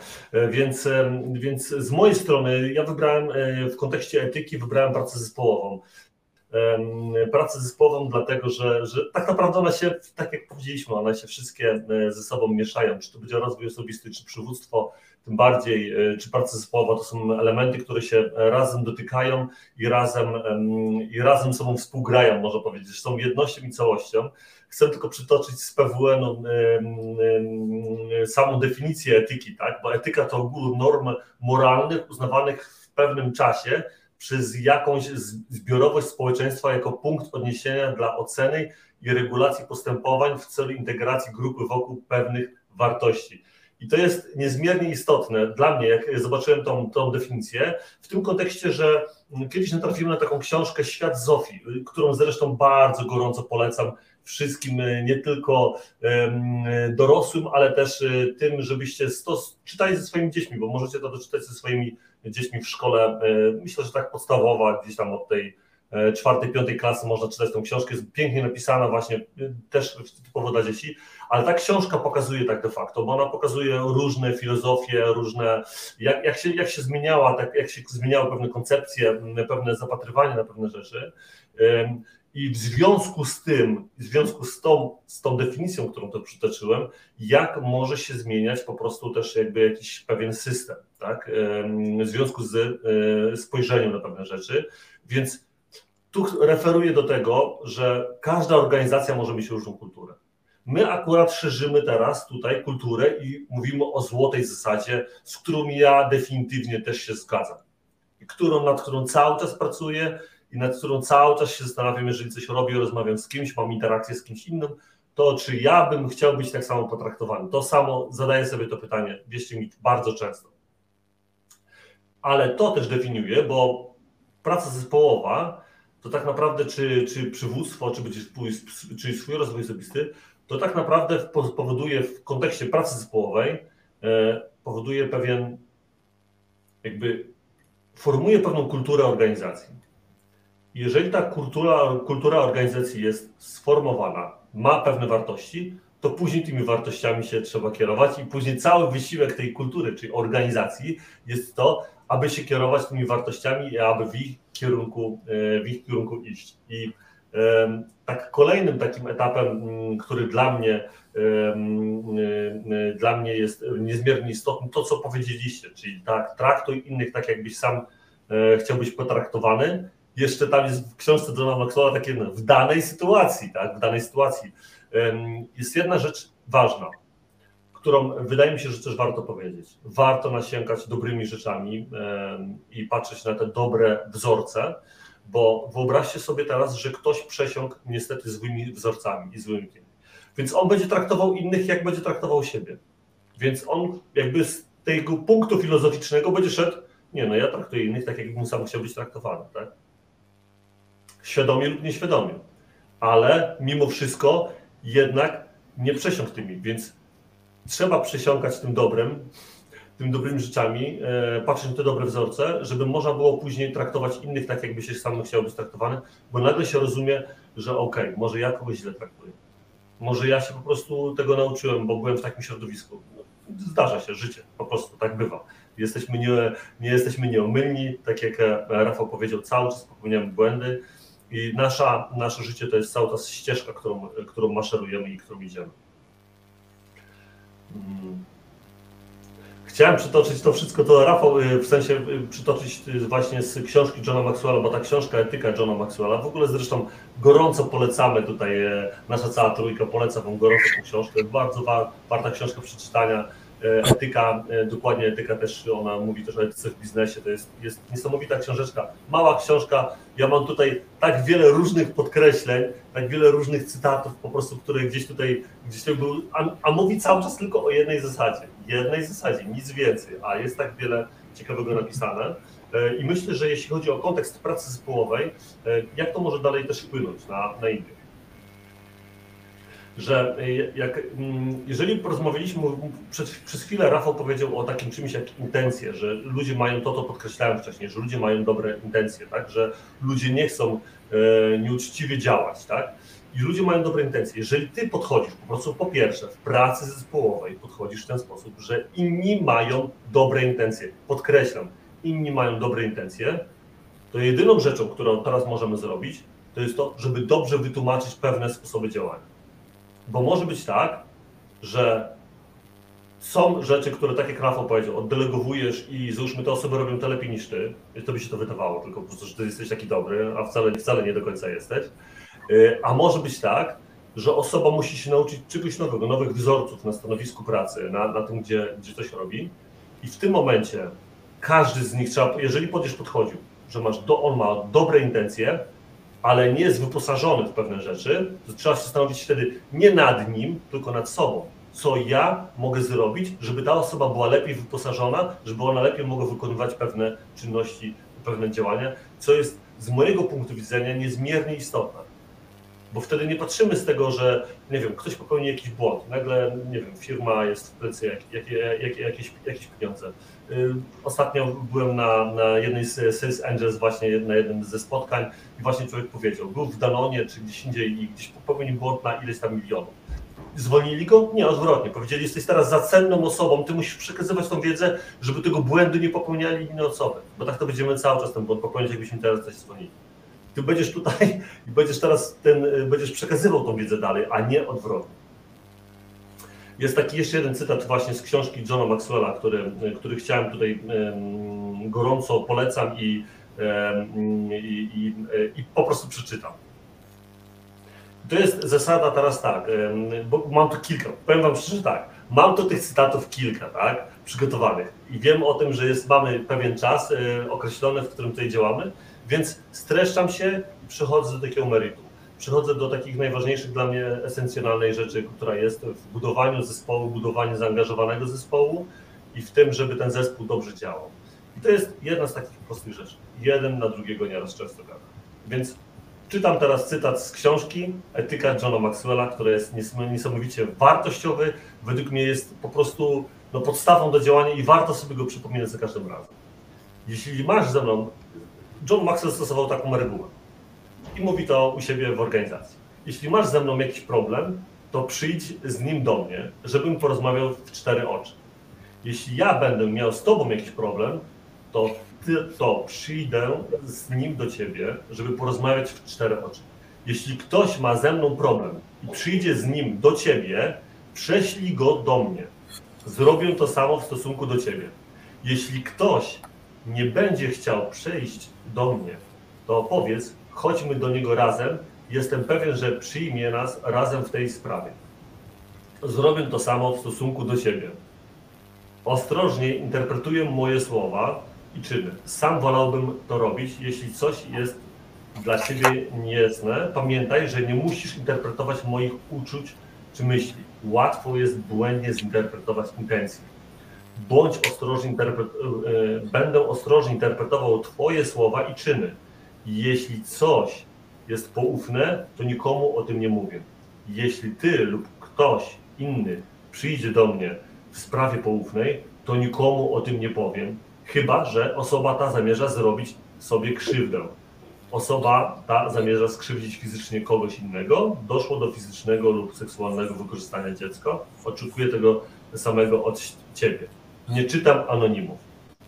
Więc, więc z mojej strony ja wybrałem w kontekście etyki, wybrałem pracę zespołową. pracę zespołową, dlatego że, że tak naprawdę one się, tak jak powiedzieliśmy, one się wszystkie ze sobą mieszają, czy to będzie rozwój osobisty, czy przywództwo, tym bardziej, czy praca zespołowa to są elementy, które się razem dotykają i razem, i razem sobą współgrają, można powiedzieć, są jednością i całością. Chcę tylko przytoczyć z PWN-u samą definicję etyki, tak? bo etyka to ogół norm moralnych uznawanych w pewnym czasie przez jakąś zbiorowość społeczeństwa jako punkt odniesienia dla oceny i regulacji postępowań w celu integracji grupy wokół pewnych wartości. I to jest niezmiernie istotne dla mnie, jak zobaczyłem tą, tą definicję, w tym kontekście, że kiedyś natrafiłem na taką książkę Świat Zofii, którą zresztą bardzo gorąco polecam wszystkim, e, nie tylko dorosłym, ale też e, tym, żebyście stos, czytali ze swoimi dziećmi, bo możecie to doczytać ze swoimi dziećmi w szkole. E, myślę, że tak podstawowa, gdzieś tam od tej czwartej, piątej klasy można czytać tą książkę, jest pięknie napisana właśnie też typowo dla dzieci, ale ta książka pokazuje tak de facto, bo ona pokazuje różne filozofie, różne, jak, jak, się, jak się zmieniała, tak, jak się zmieniały pewne koncepcje, pewne zapatrywanie na pewne rzeczy. I w związku z tym, w związku z tą, z tą definicją, którą to przytoczyłem, jak może się zmieniać po prostu też jakby jakiś pewien system, tak? W związku z e, spojrzeniem na pewne rzeczy. Więc tu referuję do tego, że każda organizacja może mieć różną kulturę. My akurat szerzymy teraz tutaj kulturę i mówimy o złotej zasadzie, z którą ja definitywnie też się zgadzam. Którą, nad którą cały czas pracuję i nad którą cały czas się zastanawiam, jeżeli coś robię, rozmawiam z kimś, mam interakcję z kimś innym, to czy ja bym chciał być tak samo potraktowany? To samo zadaję sobie to pytanie, wierzcie mi, bardzo często. Ale to też definiuje, bo praca zespołowa to tak naprawdę, czy, czy przywództwo, czy, będzie swój, czy swój rozwój osobisty, to tak naprawdę powoduje w kontekście pracy zespołowej, e, powoduje pewien, jakby formuje pewną kulturę organizacji. Jeżeli ta kultura, kultura organizacji jest sformowana, ma pewne wartości, to później tymi wartościami się trzeba kierować i później cały wysiłek tej kultury, czyli organizacji jest to, aby się kierować tymi wartościami i aby w ich kierunku, e, w ich kierunku iść. I tak kolejnym takim etapem, który dla mnie, e, dla mnie jest niezmiernie istotny, to co powiedzieliście, czyli tak, traktuj innych tak, jakbyś sam e, chciał być potraktowany, jeszcze tam jest w książce Johna Maxwella takie no, w danej sytuacji, tak, w danej sytuacji. Jest jedna rzecz ważna, którą wydaje mi się, że też warto powiedzieć. Warto nasięgać dobrymi rzeczami i patrzeć na te dobre wzorce, bo wyobraźcie sobie teraz, że ktoś przesiąkł niestety złymi wzorcami i złymi tymi. Więc on będzie traktował innych, jak będzie traktował siebie. Więc on jakby z tego punktu filozoficznego będzie szedł, nie no, ja traktuję innych tak, jakbym sam chciał być traktowany, tak? świadomie lub nieświadomie. Ale mimo wszystko jednak nie przesiąk tymi, więc trzeba przesiąkać tym dobrem, tym dobrymi rzeczami, e, patrzeć na te dobre wzorce, żeby można było później traktować innych tak, jakby się sam chciał być traktowany, bo nagle się rozumie, że okej, okay, może ja kogoś źle traktuję. Może ja się po prostu tego nauczyłem, bo byłem w takim środowisku. Zdarza się, życie, po prostu tak bywa. Jesteśmy nie, nie jesteśmy nieomylni, tak jak Rafał powiedział, cały czas popełniamy błędy, i nasza, nasze życie to jest cała ta ścieżka, którą, którą maszerujemy i którą idziemy. Chciałem przytoczyć to wszystko, to Rafał, y, w sensie y, przytoczyć y, właśnie z książki Johna Maxwella, bo ta książka Etyka Johna Maxwella, w ogóle zresztą gorąco polecamy tutaj, nasza cała trójka poleca Wam gorąco tę książkę, bardzo warta książka przeczytania. E, etyka, e, dokładnie etyka też, ona mówi też o etyce w biznesie, to jest, jest niesamowita książeczka, mała książka, ja mam tutaj tak wiele różnych podkreśleń, tak wiele różnych cytatów po prostu, które gdzieś tutaj, gdzieś tutaj był, a, a mówi cały czas tylko o jednej zasadzie, jednej zasadzie, nic więcej, a jest tak wiele ciekawego napisane. E, i myślę, że jeśli chodzi o kontekst pracy zespołowej, jak to może dalej też wpłynąć na, na innych że e, jak, mm, jeżeli porozmawialiśmy, przez, przez chwilę Rafał powiedział o takim czymś jak intencje, że ludzie mają to, to podkreślałem wcześniej, że ludzie mają dobre intencje, tak, że ludzie nie chcą e, nieuczciwie działać, tak, i ludzie mają dobre intencje. Jeżeli ty podchodzisz po prostu po pierwsze w pracy zespołowej, podchodzisz w ten sposób, że inni mają dobre intencje, podkreślam, inni mają dobre intencje, to jedyną rzeczą, którą teraz możemy zrobić, to jest to, żeby dobrze wytłumaczyć pewne sposoby działania. Bo może być tak, że są rzeczy, które tak jak Rafał powiedział, oddelegowujesz i załóżmy te osoby robią to lepiej niż ty, i to by się to wydawało, tylko po prostu, że ty jesteś taki dobry, a wcale, wcale nie do końca jesteś. Y, a może być tak, że osoba musi się nauczyć czegoś nowego, nowych wzorców na stanowisku pracy, na, na tym, gdzie, gdzie coś robi. I w tym momencie każdy z nich trzeba, jeżeli będziesz podchodził, że masz do, on ma dobre intencje, ale nie jest wyposażony w pewne rzeczy, to trzeba się zastanowić wtedy nie nad nim, tylko nad sobą. Co ja mogę zrobić, żeby ta osoba była lepiej wyposażona, żeby ona lepiej mogła wykonywać pewne czynności, pewne działania, co jest z mojego punktu widzenia niezmiernie istotne bo wtedy nie patrzymy z tego, że nie wiem, ktoś popełni jakiś błąd, nagle, nie wiem, firma jest w plecy, jak, jak, jak, jakieś, jakieś pieniądze. Y, ostatnio byłem na, na jednej z Sales Angels, właśnie na jednym ze spotkań i właśnie człowiek powiedział, był w Danonie czy gdzieś indziej i gdzieś popełnił błąd na ileś tam milionów. Zwolnili go? Nie, odwrotnie. Powiedzieli, jesteś teraz za cenną osobą, ty musisz przekazywać tą wiedzę, żeby tego błędu nie popełniali inne osoby. Bo tak to będziemy cały czas ten błąd popełniać, jakbyśmy teraz coś zwolnili ty będziesz tutaj i będziesz teraz ten, będziesz przekazywał tą wiedzę dalej, a nie odwrotnie. Jest taki jeszcze jeden cytat właśnie z książki Johna Maxwella, który, który chciałem tutaj gorąco polecam i, i, i, i po prostu przeczytam. To jest zasada teraz tak, bo mam tu kilka, powiem wam szczerze tak, mam tu tych cytatów kilka, tak, przygotowanych i wiem o tym, że jest, mamy pewien czas e, określony, w którym tutaj działamy, więc streszczam się i przechodzę do takiego meritum. Przechodzę do takich najważniejszych dla mnie esencjonalnej rzeczy, która jest w budowaniu zespołu, budowaniu zaangażowanego zespołu i w tym, żeby ten zespół dobrze działał. I to jest jedna z takich prostych rzeczy. Jeden na drugiego nieraz często gada. Więc czytam teraz cytat z książki Etyka Johna Maxwella, który jest niesamowicie wartościowy. Według mnie jest po prostu no, podstawą do działania i warto sobie go przypominać za każdym razem. Jeśli masz ze mną John Maxwell stosował taką regułę i mówi to u siebie w organizacji. Jeśli masz ze mną jakiś problem, to przyjdź z nim do mnie, żebym porozmawiał w cztery oczy. Jeśli ja będę miał z tobą jakiś problem, to ty, to przyjdę z nim do ciebie, żeby porozmawiać w cztery oczy. Jeśli ktoś ma ze mną problem i przyjdzie z nim do ciebie, prześlij go do mnie. Zrobię to samo w stosunku do ciebie. Jeśli ktoś nie będzie chciał przejść do mnie, to powiedz, chodźmy do niego razem. Jestem pewien, że przyjmie nas razem w tej sprawie. Zrobię to samo w stosunku do siebie. Ostrożnie interpretuję moje słowa i czyny. Sam wolałbym to robić, jeśli coś jest dla ciebie niejasne. Pamiętaj, że nie musisz interpretować moich uczuć czy myśli. Łatwo jest błędnie zinterpretować intencje bądź ostrożnie interpret... E, będę ostrożnie interpretował Twoje słowa i czyny. Jeśli coś jest poufne, to nikomu o tym nie mówię. Jeśli Ty lub ktoś inny przyjdzie do mnie w sprawie poufnej, to nikomu o tym nie powiem, chyba że osoba ta zamierza zrobić sobie krzywdę. Osoba ta zamierza skrzywdzić fizycznie kogoś innego, doszło do fizycznego lub seksualnego wykorzystania dziecka, oczekuje tego samego od ciebie nie czytam anonimów.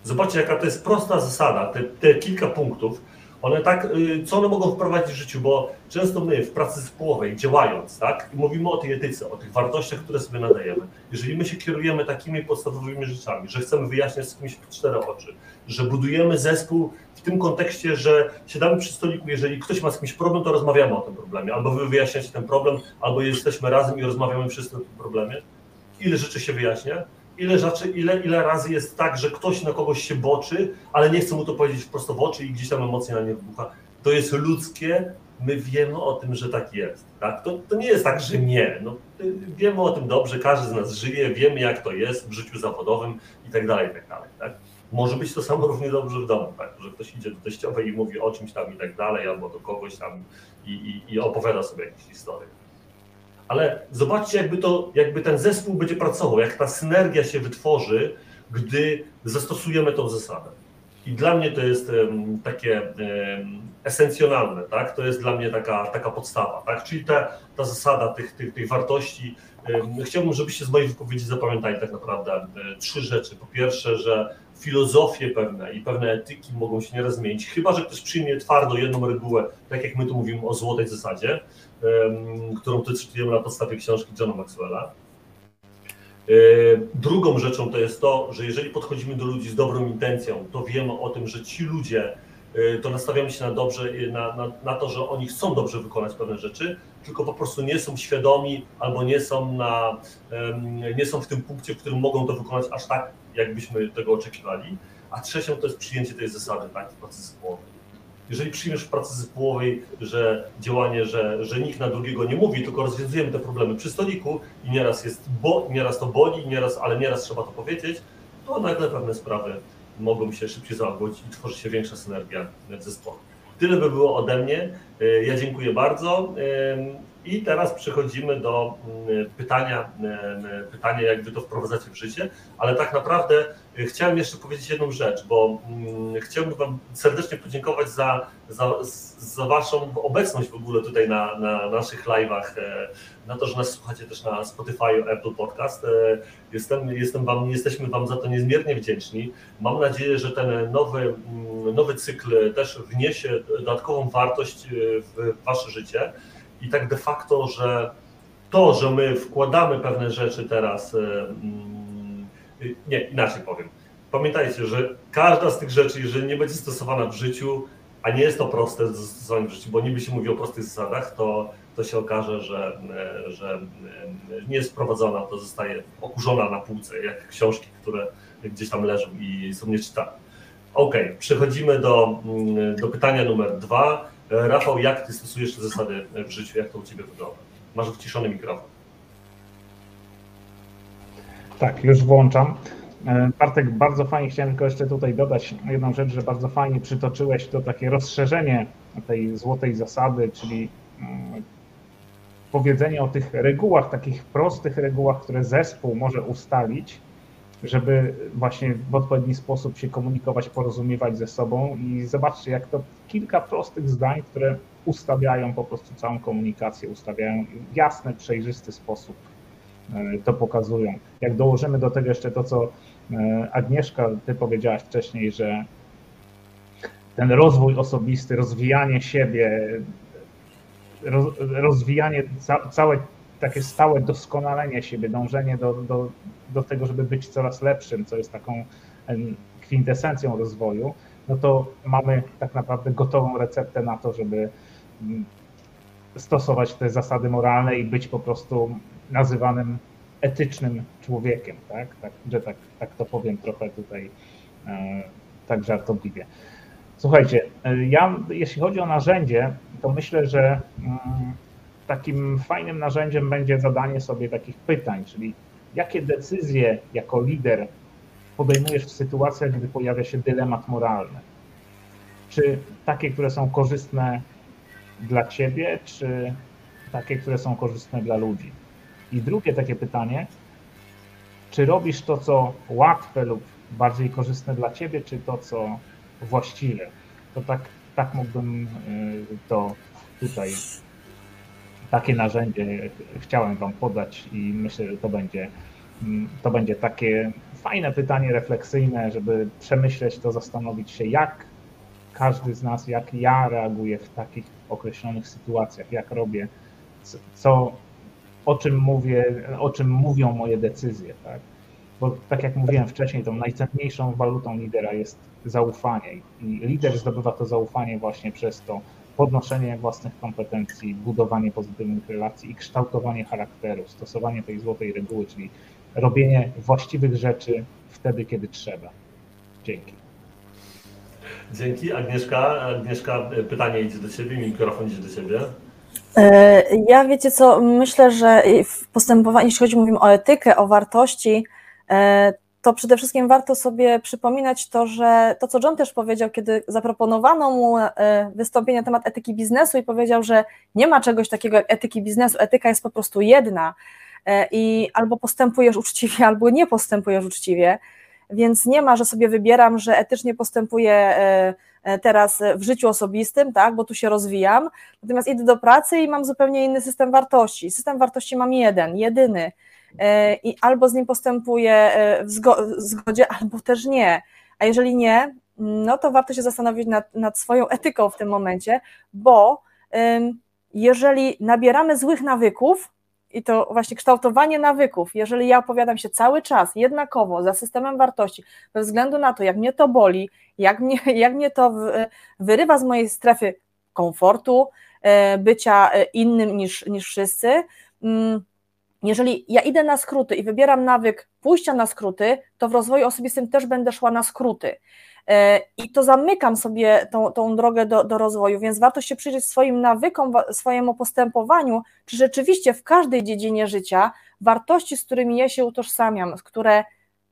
Zobaczcie, jaka to jest prosta zasada, te, te kilka punktów, one tak, y, co one mogą wprowadzić w życiu, bo często my w pracy zespołowej działając, tak, mówimy o tej etyce, o tych wartościach, które sobie nadajemy. Jeżeli my się kierujemy takimi podstawowymi rzeczami, że chcemy wyjaśniać z kimś cztery oczy, że budujemy zespół w tym kontekście, że siadamy przy stoliku, jeżeli ktoś ma z kimś problem, to rozmawiamy o tym problemie, albo wy wyjaśniacie ten problem, albo jesteśmy razem i rozmawiamy wszyscy o tym problemie. Ile rzeczy się wyjaśnia? Ile rzeczy, ile, ile razy jest tak, że ktoś na kogoś się boczy, ale nie chce mu to powiedzieć prosto w oczy i gdzieś tam emocjonalnie wybucha. To jest ludzkie, my wiemy o tym, że tak jest. Tak? To, to nie jest tak, że nie. No, wiemy o tym dobrze, każdy z nas żyje, wiemy jak to jest w życiu zawodowym i tak dalej, i tak dalej. Tak? Może być to samo równie dobrze w domu, tak? że ktoś idzie do teściowej i mówi o czymś tam i tak dalej, albo do kogoś tam i, i, i opowiada sobie jakieś historie ale zobaczcie, jakby, to, jakby ten zespół będzie pracował, jak ta synergia się wytworzy, gdy zastosujemy tą zasadę. I dla mnie to jest takie esencjonalne, tak? To jest dla mnie taka, taka podstawa, tak? Czyli ta, ta zasada tych, tych, tych wartości. Chciałbym, żebyście z mojej wypowiedzi zapamiętali tak naprawdę trzy rzeczy. Po pierwsze, że filozofie pewne i pewne etyki mogą się nieraz zmienić, chyba że ktoś przyjmie twardo jedną regułę, tak jak my tu mówimy o złotej zasadzie, którą tu cytujemy na podstawie książki Johna Maxwella. E, drugą rzeczą to jest to, że jeżeli podchodzimy do ludzi z dobrą intencją, to wiemy o tym, że ci ludzie Y, to nastawiamy się na dobrze, y, na, na, na, to, że oni chcą dobrze wykonać pewne rzeczy, tylko po prostu nie są świadomi albo nie są, na, nie są w tym punkcie, w którym mogą to wykonać aż tak, jakbyśmy tego oczekiwali. A trzecią to jest przyjęcie tej zasady, tak, w pracy zespołowej. Jeżeli przyjmiesz w pracy zespołowej, że działanie, że, że nikt na drugiego nie mówi, tylko rozwiązujemy te problemy przy stoliku i nieraz jest, bo, nieraz to boli, nieraz, ale nieraz trzeba to powiedzieć, to nagle pewne sprawy mogą się szybciej załagodzić i tworzy się większa synergia zespołu. Tyle by było ode mnie. E, ja dziękuję bardzo. I teraz przechodzimy do mm, pytania, pytania, jak wy to wprowadzacie w życie, ale tak naprawdę e, chciałem jeszcze powiedzieć jedną rzecz, bo mm, chciałbym Wam serdecznie podziękować za, za, za Waszą obecność w ogóle tutaj na, na naszych live'ach, e, na to, że nas słuchacie też na Spotify, Apple Podcast. Jestem, jestem wam, jesteśmy Wam za to niezmiernie wdzięczni. Mam nadzieję, że ten nowy, mm, nowy cykl też wniesie dodatkową wartość w Wasze życie i tak de facto, że to, że my wkładamy pewne rzeczy teraz, nie, inaczej powiem. Pamiętajcie, że każda z tych rzeczy, jeżeli nie będzie stosowana w życiu, a nie jest to proste do zastosowania w życiu, bo niby się mówi o prostych zasadach, to, to się okaże, że, że nie jest wprowadzona, to zostaje okurzona na półce, jak książki, które gdzieś tam leżą i są nieczytane. Ok, przechodzimy do, mm, do pytania numer dwa. E, Rafał, jak ty stosujesz te zasady w życiu? Jak to u ciebie wygląda? Masz wciszony mikrofon. Tak, już włączam. E, Bartek, bardzo fajnie chciałem tylko jeszcze tutaj dodać jedną rzecz, że bardzo fajnie przytoczyłeś to takie rozszerzenie tej złotej zasady, czyli mm, powiedzenie o tych regułach, takich prostych regułach, które zespół może ustalić, żeby właśnie w odpowiedni sposób się komunikować, porozumiewać ze sobą i zobaczcie, jak to kilka prostych zdań, które ustawiają po prostu całą komunikację, ustawiają w jasny, przejrzysty sposób e, to pokazują. Jak dołożymy do tego jeszcze to, co e, Agnieszka, ty powiedziałaś wcześniej, że ten rozwój osobisty, rozwijanie siebie, rozwijanie całe takie stałe doskonalenie siebie, dążenie do, do, do tego, żeby być coraz lepszym, co jest taką kwintesencją rozwoju, no to mamy tak naprawdę gotową receptę na to, żeby mm, stosować te zasady moralne i być po prostu nazywanym etycznym człowiekiem, tak? tak że tak, tak to powiem trochę tutaj e, tak żartobliwie. Słuchajcie, e, ja jeśli chodzi o narzędzie, to myślę, że mm, takim fajnym narzędziem będzie zadanie sobie takich pytań, czyli jakie decyzje jako lider podejmujesz w sytuacjach, gdy pojawia się dylemat moralny? Czy takie, które są korzystne dla ciebie, czy takie, które są korzystne dla ludzi? I drugie takie pytanie, czy robisz to, co łatwe lub bardziej korzystne dla ciebie, czy to, co właściwe? To tak, tak mógłbym y, to tutaj takie narzędzie chciałem Wam podać i myślę, że to będzie, to będzie takie fajne pytanie refleksyjne, żeby przemyśleć to, zastanowić się, jak każdy z nas, jak ja reaguję w takich określonych sytuacjach, jak robię, co, o czym mówię, o czym mówią moje decyzje, tak? Bo tak jak mówiłem wcześniej, tą najcenniejszą walutą lidera jest zaufanie i lider zdobywa to zaufanie właśnie przez to, podnoszenie własnych kompetencji, budowanie pozytywnych relacji i kształtowanie charakteru, stosowanie tej złotej reguły, czyli robienie właściwych rzeczy wtedy, kiedy trzeba. Dzięki. Dzięki. Agnieszka, Agnieszka, pytanie idzie do Ciebie, mikrofon idzie do Ciebie. E, ja wiecie co, myślę, że w postępowaniu, jeśli chodzi mówimy o etykę, o wartości, e, to przede wszystkim warto sobie przypominać to, że to, co John też powiedział, kiedy zaproponowano mu e, wystąpienie na temat etyki biznesu i powiedział, że nie ma czegoś takiego jak etyki biznesu, etyka jest po prostu jedna e, i albo postępujesz uczciwie, albo nie postępujesz uczciwie, więc nie ma, że sobie wybieram, że etycznie postępuję e, teraz w życiu osobistym, tak, bo tu się rozwijam, natomiast idę do pracy i mam zupełnie inny system wartości. System wartości mam jeden, jedyny i albo z nim postępuję w zgodzie, albo też nie. A jeżeli nie, no to warto się zastanowić nad, nad swoją etyką w tym momencie, bo jeżeli nabieramy złych nawyków, i to właśnie kształtowanie nawyków, jeżeli ja opowiadam się cały czas jednakowo za systemem wartości, bez względu na to, jak mnie to boli, jak mnie, jak mnie to wyrywa z mojej strefy komfortu, e, bycia e, innym niż, niż wszyscy, mm, jeżeli ja idę na skróty i wybieram nawyk pójścia na skróty, to w rozwoju osobistym też będę szła na skróty. E, I to zamykam sobie tą, tą drogę do, do rozwoju, więc warto się przyjrzeć swoim nawykom, swojemu postępowaniu, czy rzeczywiście w każdej dziedzinie życia wartości, z którymi ja się utożsamiam, które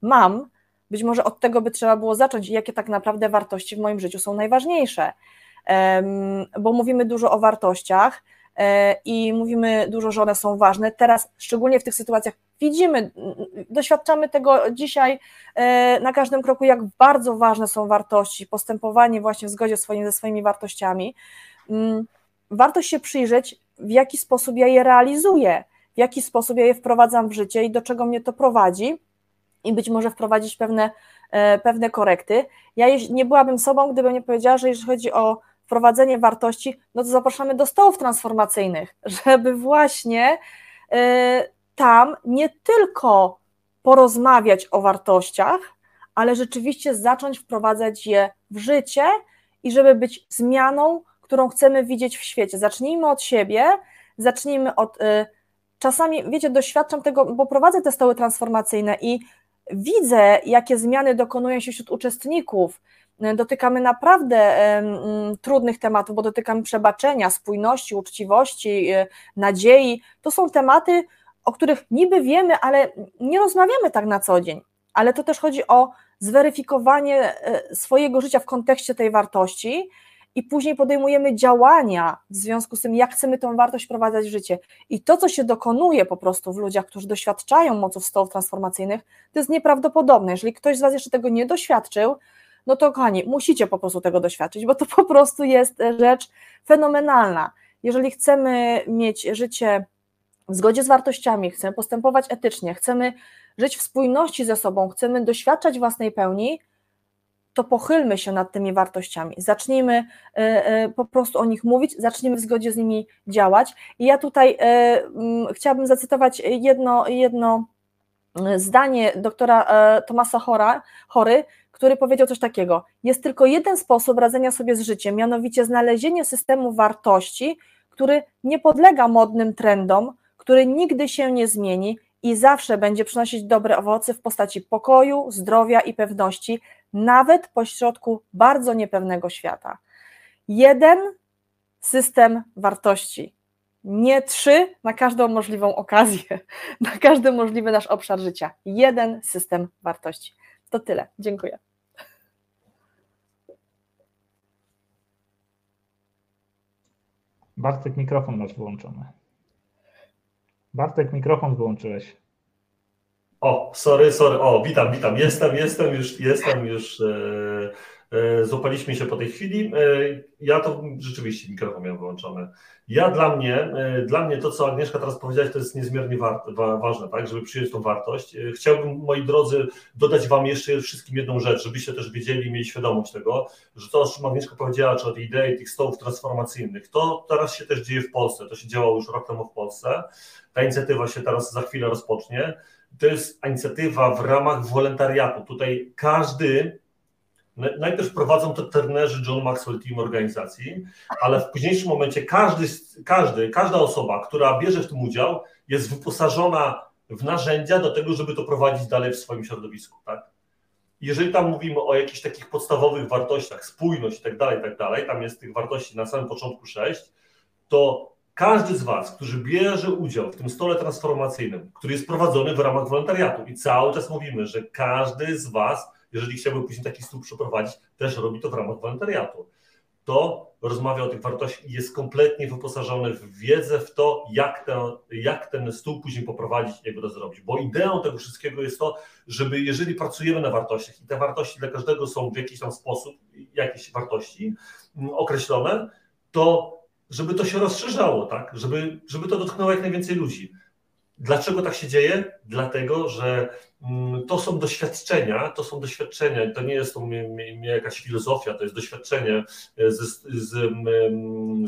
mam, być może od tego by trzeba było zacząć, jakie tak naprawdę wartości w moim życiu są najważniejsze. Bo mówimy dużo o wartościach, i mówimy dużo, że one są ważne. Teraz, szczególnie w tych sytuacjach, widzimy, doświadczamy tego dzisiaj e, na każdym kroku, jak bardzo ważne są wartości, postępowanie właśnie w zgodzie swoim, ze swoimi wartościami. Mm, warto się przyjrzeć, w jaki sposób ja je realizuję, w jaki sposób ja je wprowadzam w życie i do czego mnie to prowadzi, i być może wprowadzić pewne, e, pewne korekty. Ja nie byłabym sobą, gdybym nie powiedziała, że jeżeli chodzi o wprowadzenie wartości, no to zapraszamy do stołów transformacyjnych, żeby właśnie y, tam nie tylko porozmawiać o wartościach, ale rzeczywiście zacząć wprowadzać je w życie i żeby być zmianą, którą chcemy widzieć w świecie. Zacznijmy od siebie, zacznijmy od. Y, czasami, wiecie, doświadczam tego, bo prowadzę te stoły transformacyjne i widzę, jakie zmiany dokonują się wśród uczestników, dotykamy naprawdę trudnych tematów, bo dotykamy przebaczenia, spójności, uczciwości, y, nadziei. To są tematy, o których niby wiemy, ale nie rozmawiamy tak na co dzień. Ale to też chodzi o zweryfikowanie e, swojego życia w kontekście tej wartości i później podejmujemy działania w związku z tym, jak chcemy tę wartość wprowadzać w życie. I to, co się dokonuje po prostu w ludziach, którzy doświadczają moców stołów transformacyjnych, to jest nieprawdopodobne. Jeżeli ktoś z Was jeszcze tego nie doświadczył, no to kochani, musicie po prostu tego doświadczyć, bo to po prostu jest e, rzecz fenomenalna. Jeżeli chcemy mieć życie w zgodzie z wartościami, chcemy postępować etycznie, chcemy żyć w spójności ze sobą, chcemy doświadczać własnej pełni, to pochylmy się nad tymi wartościami. Zacznijmy e, e, po prostu o nich mówić, zacznijmy w zgodzie z nimi działać. I ja tutaj chciałabym zacytować jedno, jedno zdanie doktora Tomasa Chory, który powiedział coś takiego: Jest tylko jeden sposób radzenia sobie z życiem, mianowicie znalezienie systemu wartości, który nie podlega modnym trendom, który nigdy się nie zmieni i zawsze będzie przynosić dobre owoce w postaci pokoju, zdrowia i pewności, nawet pośrodku bardzo niepewnego świata. Jeden system wartości, nie trzy na każdą możliwą okazję, na każdy możliwy nasz obszar życia. Jeden system wartości. To tyle. Dziękuję. Bartek, mikrofon masz wyłączony. Bartek, mikrofon wyłączyłeś. O, sorry, sorry. O, witam, witam. Jestem, jestem już, jestem już. E, złapaliśmy się po tej chwili. E, ja to rzeczywiście mikrofon miałem wyłączony. Ja dla mnie, e, dla mnie to, co Agnieszka teraz powiedziałaś, to jest niezmiernie wa ważne, tak, żeby przyjąć tą wartość. E, chciałbym, moi drodzy, dodać Wam jeszcze wszystkim jedną rzecz, żebyście też wiedzieli, mieli świadomość tego, że to, o czym Agnieszka powiedziała, czy o tej idei tych stołów transformacyjnych, to teraz się też dzieje w Polsce, to się działo już rok temu w Polsce, ta inicjatywa się teraz za chwilę rozpocznie. To jest inicjatywa w ramach wolontariatu. Tutaj każdy Najpierw prowadzą to trenerzy John Maxwell Team organizacji, ale w późniejszym momencie każdy, każdy, każda osoba, która bierze w tym udział, jest wyposażona w narzędzia do tego, żeby to prowadzić dalej w swoim środowisku. Tak? Jeżeli tam mówimy o jakichś takich podstawowych wartościach, spójność i tak dalej, tak dalej, tam jest tych wartości na samym początku sześć, to każdy z Was, który bierze udział w tym stole transformacyjnym, który jest prowadzony w ramach wolontariatu i cały czas mówimy, że każdy z Was jeżeli chciałby później taki stół przeprowadzić, też robi to w ramach wolontariatu. to rozmawia o tych wartościach i jest kompletnie wyposażony w wiedzę w to, jak ten, jak ten stół później poprowadzić i jak go zrobić. Bo ideą tego wszystkiego jest to, żeby jeżeli pracujemy na wartościach i te wartości dla każdego są w jakiś tam sposób, jakieś wartości mm, określone, to żeby to się rozszerzało, tak? żeby, żeby to dotknęło jak najwięcej ludzi. Dlaczego tak się dzieje? Dlatego, że mm, to są doświadczenia, to są doświadczenia, to nie jest to jakaś filozofia, to jest doświadczenie z, z,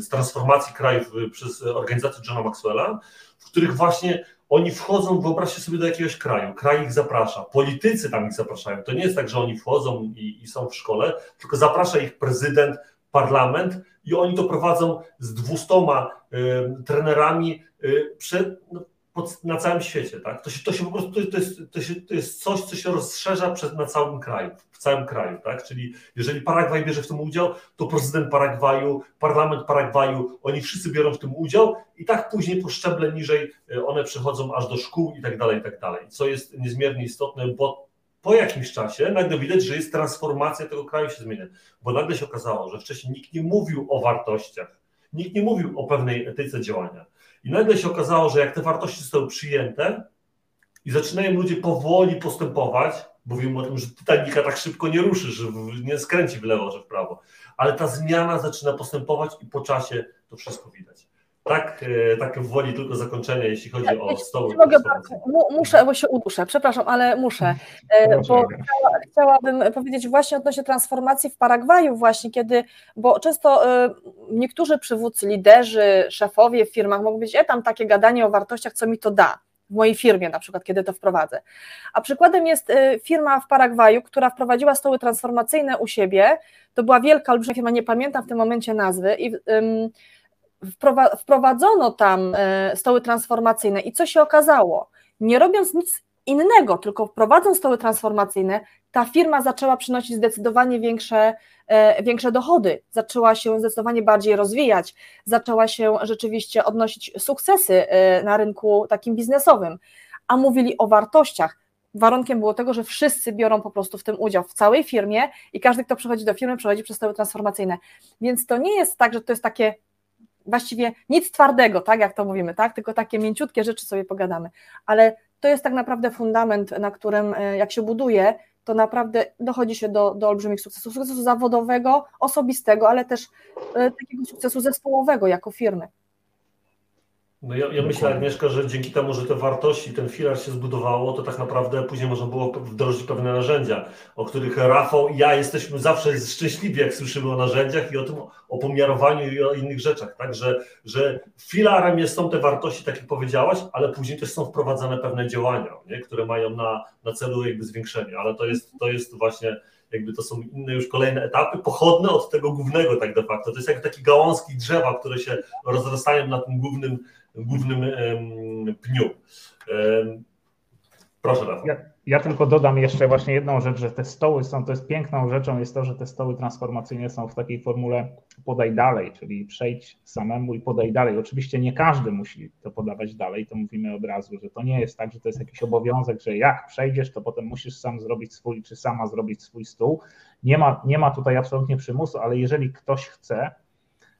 z transformacji krajów przez organizację Johna Maxwella, w których właśnie oni wchodzą, wyobraźcie sobie, do jakiegoś kraju, kraj ich zaprasza, politycy tam ich zapraszają. To nie jest tak, że oni wchodzą i, i są w szkole, tylko zaprasza ich prezydent, parlament i oni to prowadzą z dwustoma y, trenerami y, przed, no, pod, na całym świecie. Tak? To, się, to się po prostu to jest, to, się, to jest coś, co się rozszerza przed, na całym kraju, w całym kraju. Tak? Czyli jeżeli Paragwaj bierze w tym udział, to prezydent Paragwaju, parlament Paragwaju, oni wszyscy biorą w tym udział i tak później po szczeble niżej y, one przechodzą aż do szkół i tak dalej, i tak dalej. Co jest niezmiernie istotne, bo po jakimś czasie nagle widać, że jest transformacja tego kraju się zmienia, bo nagle się okazało, że wcześniej nikt nie mówił o wartościach, nikt nie mówił o pewnej etyce działania. I nagle się okazało, że jak te wartości zostały przyjęte i zaczynają ludzie powoli postępować, mówimy o tym, że Titanica tak szybko nie ruszy, że nie skręci w lewo, że w prawo, ale ta zmiana zaczyna postępować i po czasie to wszystko widać. Tak, e, tak woli tylko zakończenie, jeśli chodzi tak, o stoły. Mogę muszę, bo się uduszę, przepraszam, ale muszę, e, bo chciała, chciałabym powiedzieć właśnie odnośnie transformacji w Paragwaju właśnie, kiedy, bo często e, niektórzy przywódcy, liderzy, szefowie w firmach mogą powiedzieć, e tam takie gadanie o wartościach, co mi to da, w mojej firmie na przykład, kiedy to wprowadzę. A przykładem jest firma w Paragwaju, która wprowadziła stoły transformacyjne u siebie, to była wielka, olbrzymia firma, nie pamiętam w tym momencie nazwy i wprowadzono tam e, stoły transformacyjne i co się okazało? Nie robiąc nic innego, tylko wprowadząc stoły transformacyjne, ta firma zaczęła przynosić zdecydowanie większe, e, większe dochody, zaczęła się zdecydowanie bardziej rozwijać, zaczęła się rzeczywiście odnosić sukcesy e, na rynku takim biznesowym, a mówili o wartościach. Warunkiem było tego, że wszyscy biorą po prostu w tym udział w całej firmie i każdy, kto przychodzi do firmy, przechodzi przez stoły transformacyjne. Więc to nie jest tak, że to jest takie właściwie nic twardego, tak jak to mówimy, tak, tylko takie mięciutkie rzeczy sobie pogadamy, ale to jest tak naprawdę fundament, na którym e, jak się buduje, to naprawdę dochodzi się do, do olbrzymich sukcesów, sukcesu zawodowego, osobistego, ale też e, takiego sukcesu zespołowego jako firmy. No ja, ja myślę, Agnieszka, że dzięki temu, że te wartości, ten filar się zbudowało, to tak naprawdę później można było wdrożyć pewne narzędzia, o których Rafał i ja jesteśmy zawsze szczęśliwi, jak słyszymy o narzędziach i o tym, o pomiarowaniu i o innych rzeczach, tak, że, że filarem jest, są te wartości, tak jak powiedziałaś, ale później też są wprowadzane pewne działania, nie, które mają na, na celu jakby zwiększenie, ale to jest, to jest właśnie jakby to są inne już kolejne etapy, pochodne od tego głównego tak de facto. To jest jak takie gałązki drzewa, które się rozrastają na tym głównym głównym pniu. Proszę Rafał. Ja, ja, tylko dodam jeszcze właśnie jedną rzecz, że te stoły są, to jest piękną rzeczą jest to, że te stoły transformacyjne są w takiej formule podaj dalej, czyli przejdź samemu i podaj dalej. Oczywiście nie każdy musi to podawać dalej, to mówimy od razu, że to nie jest tak, że to jest jakiś obowiązek, że jak przejdziesz, to potem musisz sam zrobić swój, czy sama zrobić swój stół. Nie ma, nie ma tutaj absolutnie przymusu, ale jeżeli ktoś chce,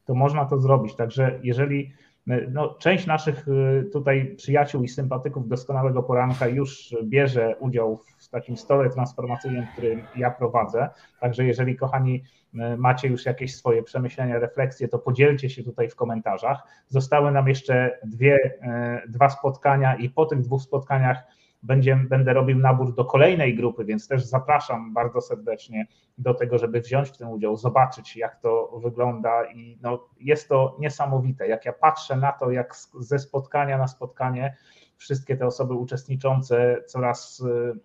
to można to zrobić. Także jeżeli no, część naszych y, tutaj przyjaciół i sympatyków doskonałego poranka już bierze udział w takim stole transformacyjnym, który ja prowadzę. Także jeżeli, kochani, y, macie już jakieś swoje przemyślenia, refleksje, to podzielcie się tutaj w komentarzach. Zostały nam jeszcze dwie, y, dwa spotkania i po tych dwóch spotkaniach będzie, będę robił nabór do kolejnej grupy, więc też zapraszam bardzo serdecznie do tego, żeby wziąć w tym udział, zobaczyć, jak to wygląda. I no, jest to niesamowite. Jak ja patrzę na to, jak ze spotkania na spotkanie wszystkie te osoby uczestniczące coraz y,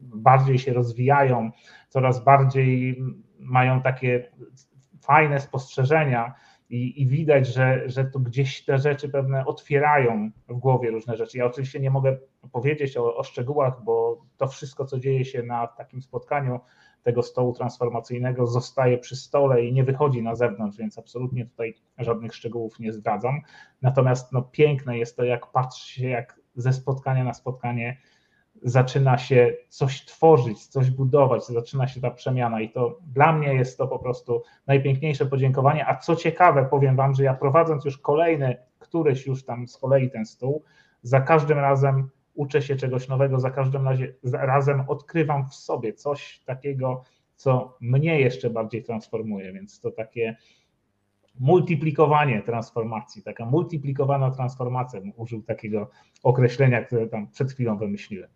bardziej się rozwijają, coraz bardziej mają takie fajne spostrzeżenia i, i widać, że, że tu gdzieś te rzeczy pewne otwierają w głowie różne rzeczy. Ja oczywiście nie mogę powiedzieć o, o szczegółach, bo to wszystko, co dzieje się na takim spotkaniu tego stołu transformacyjnego, zostaje przy stole i nie wychodzi na zewnątrz, więc absolutnie tutaj żadnych szczegółów nie zdradzam. Natomiast no, piękne jest to, jak patrzy się, jak ze spotkania na spotkanie zaczyna się coś tworzyć, coś budować, zaczyna się ta przemiana i to dla mnie jest to po prostu najpiękniejsze podziękowanie, a co ciekawe, powiem Wam, że ja prowadząc już kolejny, któryś już tam z kolei ten stół, za każdym razem uczę się czegoś nowego, za każdym razem odkrywam w sobie coś takiego, co mnie jeszcze bardziej transformuje, więc to takie multiplikowanie transformacji, taka multiplikowana transformacja, użył takiego określenia, które tam przed chwilą wymyśliłem.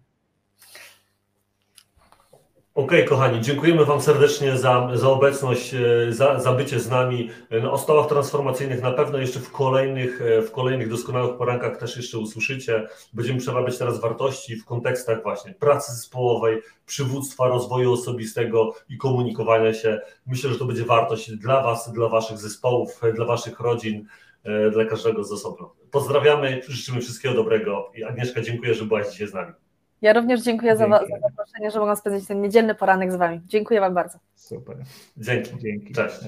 Okej, okay, kochani, dziękujemy Wam serdecznie za, za obecność, e, za, za bycie z nami. O stołach transformacyjnych na pewno jeszcze w kolejnych, e, w kolejnych doskonałych porankach też jeszcze usłyszycie. Będziemy przerabiać teraz wartości w kontekstach właśnie pracy zespołowej, przywództwa, rozwoju osobistego i komunikowania się. Myślę, że to będzie wartość dla Was, dla Waszych zespołów, dla Waszych rodzin, dla każdego z osobna. Pozdrawiamy, życzymy wszystkiego dobrego i Agnieszka, dziękuję, że byłaś dzisiaj z nami. Ja również dziękuję za, za zaproszenie, że mogłam spędzić ten niedzielny poranek z Wami. Dziękuję Wam bardzo. Super. Dzięki. Dzięki. Cześć.